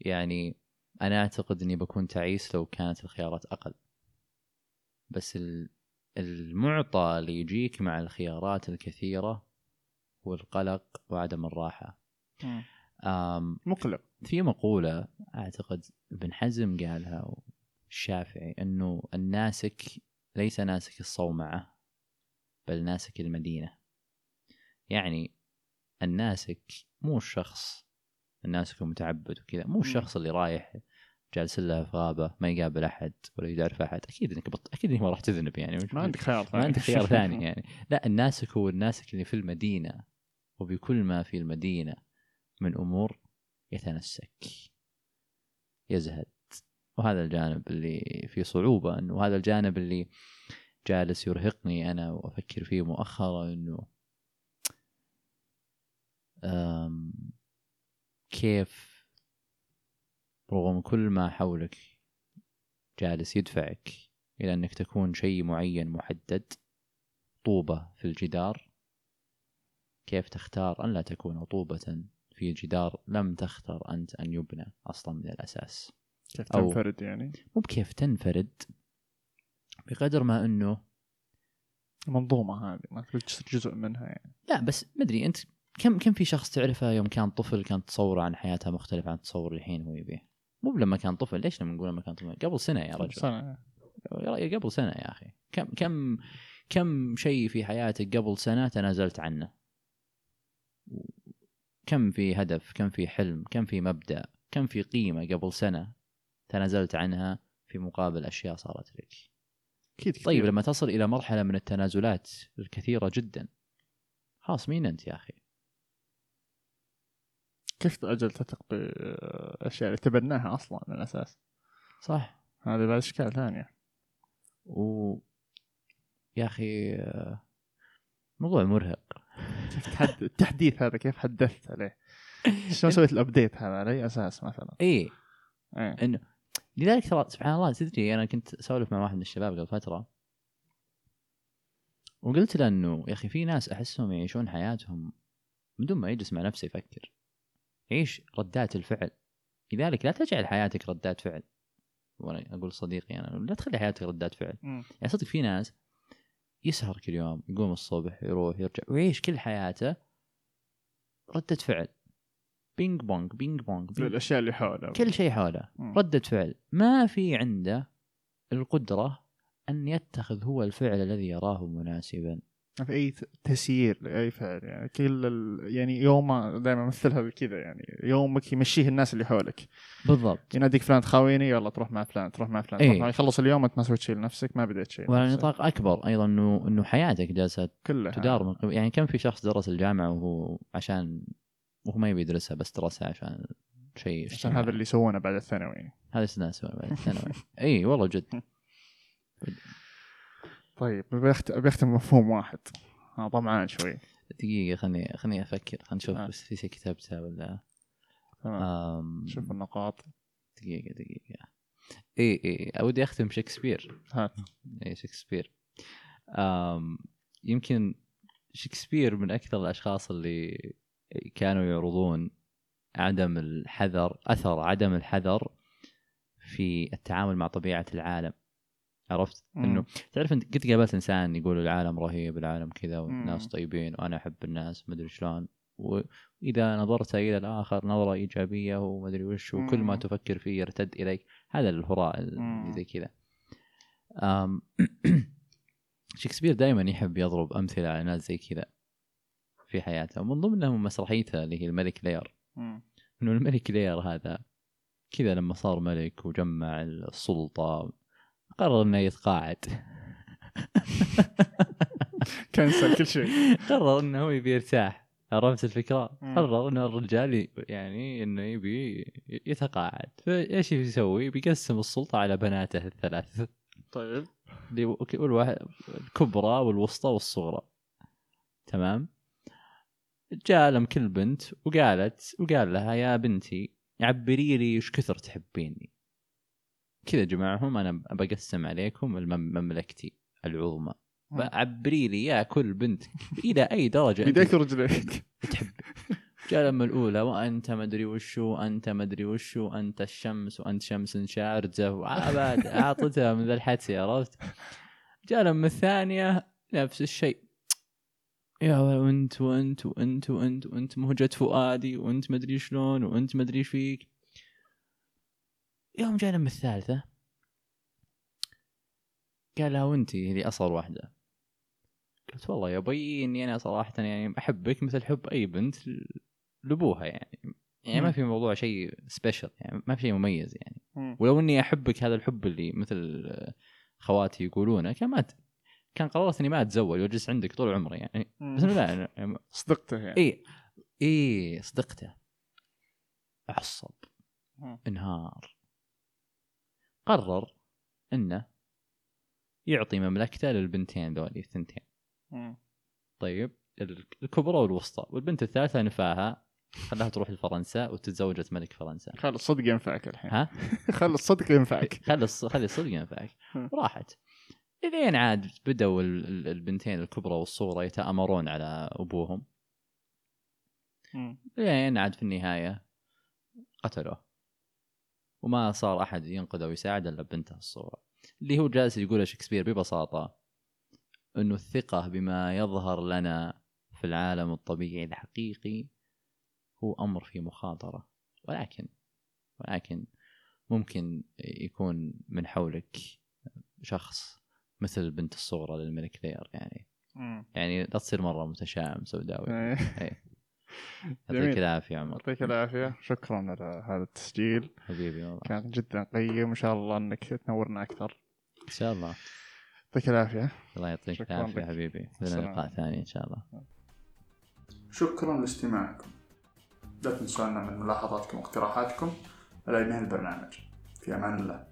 يعني أنا أعتقد إني بكون تعيس لو كانت الخيارات أقل. بس ال- المعطى اللي يجيك مع الخيارات الكثيرة هو القلق وعدم الراحة. مقلق. في مقولة أعتقد ابن حزم قالها الشافعي أنه الناسك ليس ناسك الصومعة بل ناسك المدينة. يعني الناسك مو الشخص الناسك المتعبد وكذا مو الشخص اللي رايح جالس له في غابة ما يقابل أحد ولا يعرف أحد. أكيد إنك بط... أكيد إنك ما راح تذنب يعني. ما عندك خيار ما عندك خيار ثاني يعني. لا الناسك هو الناسك اللي في المدينة وبكل ما في المدينة من أمور يتنسك يزهد. وهذا الجانب اللي فيه صعوبة أنه هذا الجانب اللي جالس يرهقني أنا وأفكر فيه مؤخرا أم، كيف رغم كل ما حولك جالس يدفعك إلى أنك تكون شيء معين محدد طوبة في الجدار. كيف تختار أن لا تكون طوبة في جدار لم تختر أنت أن يبنى أصلا من الأساس. كيف تنفرد يعني؟ مو بكيف تنفرد بقدر ما أنه المنظومه هذه ما تصير جزء منها يعني. لا بس مدري أنت كم كم في شخص تعرفه يوم كان طفل كان تصوره عن حياتها مختلف عن اللي الحين هو يبيه؟ مو لما كان طفل ليش لما نقول لما كان طفل؟ قبل سنة يا رجل. سنة. يا قبل سنة يا أخي. كم كم كم شيء في حياتك قبل سنة تنازلت عنه؟ كم في هدف كم في حلم كم في مبدأ كم في قيمة قبل سنة تنازلت عنها في مقابل أشياء صارت لك؟ كثير. طيب لما تصل إلى مرحلة من التنازلات الكثيرة جدا خلاص مين أنت يا أخي؟ كيف أجل تثق بالاشياء اللي تبناها أصلا من الأساس صح هذه بعد إشكال ثانية و يا أخي آه، موضوع مرهق. التحديث هذا كيف حدثت عليه؟ شلون سويت ال update هذا على أي أساس مثلا؟ إيه إيه إنه لذلك ترى سبحان الله تدري أنا كنت أسولف مع واحد من الشباب قبل فترة وقلت له إنه يا أخي في ناس أحسهم يعيشون حياتهم من دون ما يجلس مع نفسه يفكر عيش ردات الفعل. لذلك لا تجعل حياتك ردات فعل. وأنا أقول صديقي أنا لا تخلي حياتك ردات فعل. مم. يعني صدق في ناس يسهر كل يوم يقوم الصبح يروح يرجع ويعيش كل حياته ردة فعل. ping pong ping pong ping الأشياء اللي حوله. كل شيء حوله. ردة فعل. ما في عنده القدرة أن يتخذ هو الفعل الذي يراه مناسبا. ما في أي تسيير لأي فعل يعني كل ال... يعني يوم دائما امثلها بكذا يعني يومك يمشيه الناس اللي حولك. بالضبط. يناديك فلان تخاويني يلا تروح مع فلان تروح مع فلان إيه. يخلص اليوم انت ما سويت شيء لنفسك ما بديت شيء وعلى. نطاق أكبر أيضا أنه أنه حياتك جالسة كلها. تدار من قبل. يعني كم في شخص درس الجامعة وهو عشان وهو ما يبي يدرسها بس درسها عشان شيء عشان. هذا اللي يسوونه بعد الثانوي. هذا الناس بعد الثانوي. اي والله جد. طيب بيخت... بيختم مفهوم واحد. أنا طمعان شوي. دقيقة خلني خلني أفكر. خلينا نشوف آه. بس في شيء كتبتها ولا تمام. شوف النقاط. دقيقة دقيقة. اي اي ودي أختم شكسبير. هات. اي شكسبير. آم يمكن شكسبير من أكثر الأشخاص اللي كانوا يعرضون عدم الحذر أثر عدم الحذر في التعامل مع طبيعة العالم. عرفت. إنه تعرف انت قد قابلت إنسان يقول العالم رهيب العالم كذا والناس. طيبين وأنا أحب الناس مدري شلون وإذا نظرت إلى الآخر نظرة إيجابية ومدري وش وكل ما. تفكر فيه يرتد إليك هذا الهراء زي كذا شكسبير دائما يحب يضرب أمثلة على ناس زي كذا في حياته ومن ضمنهم مسرحيته اللي هي الملك لير. إنه الملك لير هذا كذا لما صار ملك وجمع السلطة قرر إنه يتقاعد. كنسل كل شيء. قرر إنه هو يبي يرتاح. عرفت الفكرة؟ قرر إنه الرجال يعني إنه يبي يتقاعد. فإيش يسوي؟ بيقسم السلطة على بناته الثلاث. طيب. والواحد الكبرى والوسطى والصغرى. تمام؟ جاء لهم كل بنت وقالت وقال لها يا بنتي عبري لي إيش كثر تحبيني. كذا جماعهم أنا بقسم عليكم مملكتي العظمى. عبري لي يا كل بنت إلى أي درجة بيديك ورجليك تحب. جاء لما الأولى وأنت مدري وشو انت مدري وشو انت الشمس وأنت شمس شارجة وعباد اعطتها من ذا الحدس عرفت؟ جاء لما الثانية نفس الشيء. يا وأنت وأنت وأنت وأنت وأنت مهجة فؤادي وأنت مدري شلون وأنت مدري إيش فيك. يوم جاء لما الثالثة قال لها وانت اللي أصغر واحدة. قلت والله يا بي إني أنا صراحة يعني أحبك مثل حب أي بنت لأبوها يعني. يعني ما مم. في موضوع شيء سبيشل يعني ما في شيء مميز يعني. مم. ولو إني أحبك هذا الحب اللي مثل خواتي يقولونه كان ما ت... كان قررت إني ما أتزوج وأجلس عندك طول عمري يعني. بس إنه لا يعني. صدقته يعني. اي اي صدقته. عصب مم. إنهار. قرر إنه يعطي مملكته للبنتين ذولي الثنتين. طيب الكبرى والوسطى. والبنت الثالثة نفاها خلاها تروح لفرنسا وتتزوجت ملك فرنسا. خل الصدق ينفعك الحين. ها؟ خل الصدق ينفعك. خلي الص- خلي الصدق ينفعك. راحت. لين عاد بدأوا ال- ال- البنتين الكبرى والصغرى يتآمرون على أبوهم. لين عاد في النهاية قتلوه. وما صار أحد ينقذه ويساعد إلا بنته الصغرى اللي هو جالس يقول شكسبير ببساطة أنه الثقة بما يظهر لنا في العالم الطبيعي الحقيقي هو أمر فيه مخاطرة ولكن ولكن ممكن يكون من حولك شخص مثل البنت الصغرى للملك لير يعني مم. يعني لا تصير مرة متشائم سوداوي إيه. يعطيك العافية يا عمر. يعطيك العافية. شكرا على هذا التسجيل. حبيبي والله. كان جدا قيم وإن شاء الله إنك تنورنا أكثر. إن شاء الله. يعطيك العافية. الله يعطيك لك. حبيبي. لنا. لقاء ثاني إن شاء الله. شكرا لاستماعكم. لا تنسونا من ملاحظاتكم واقتراحاتكم على إيميل البرنامج. في أمان الله.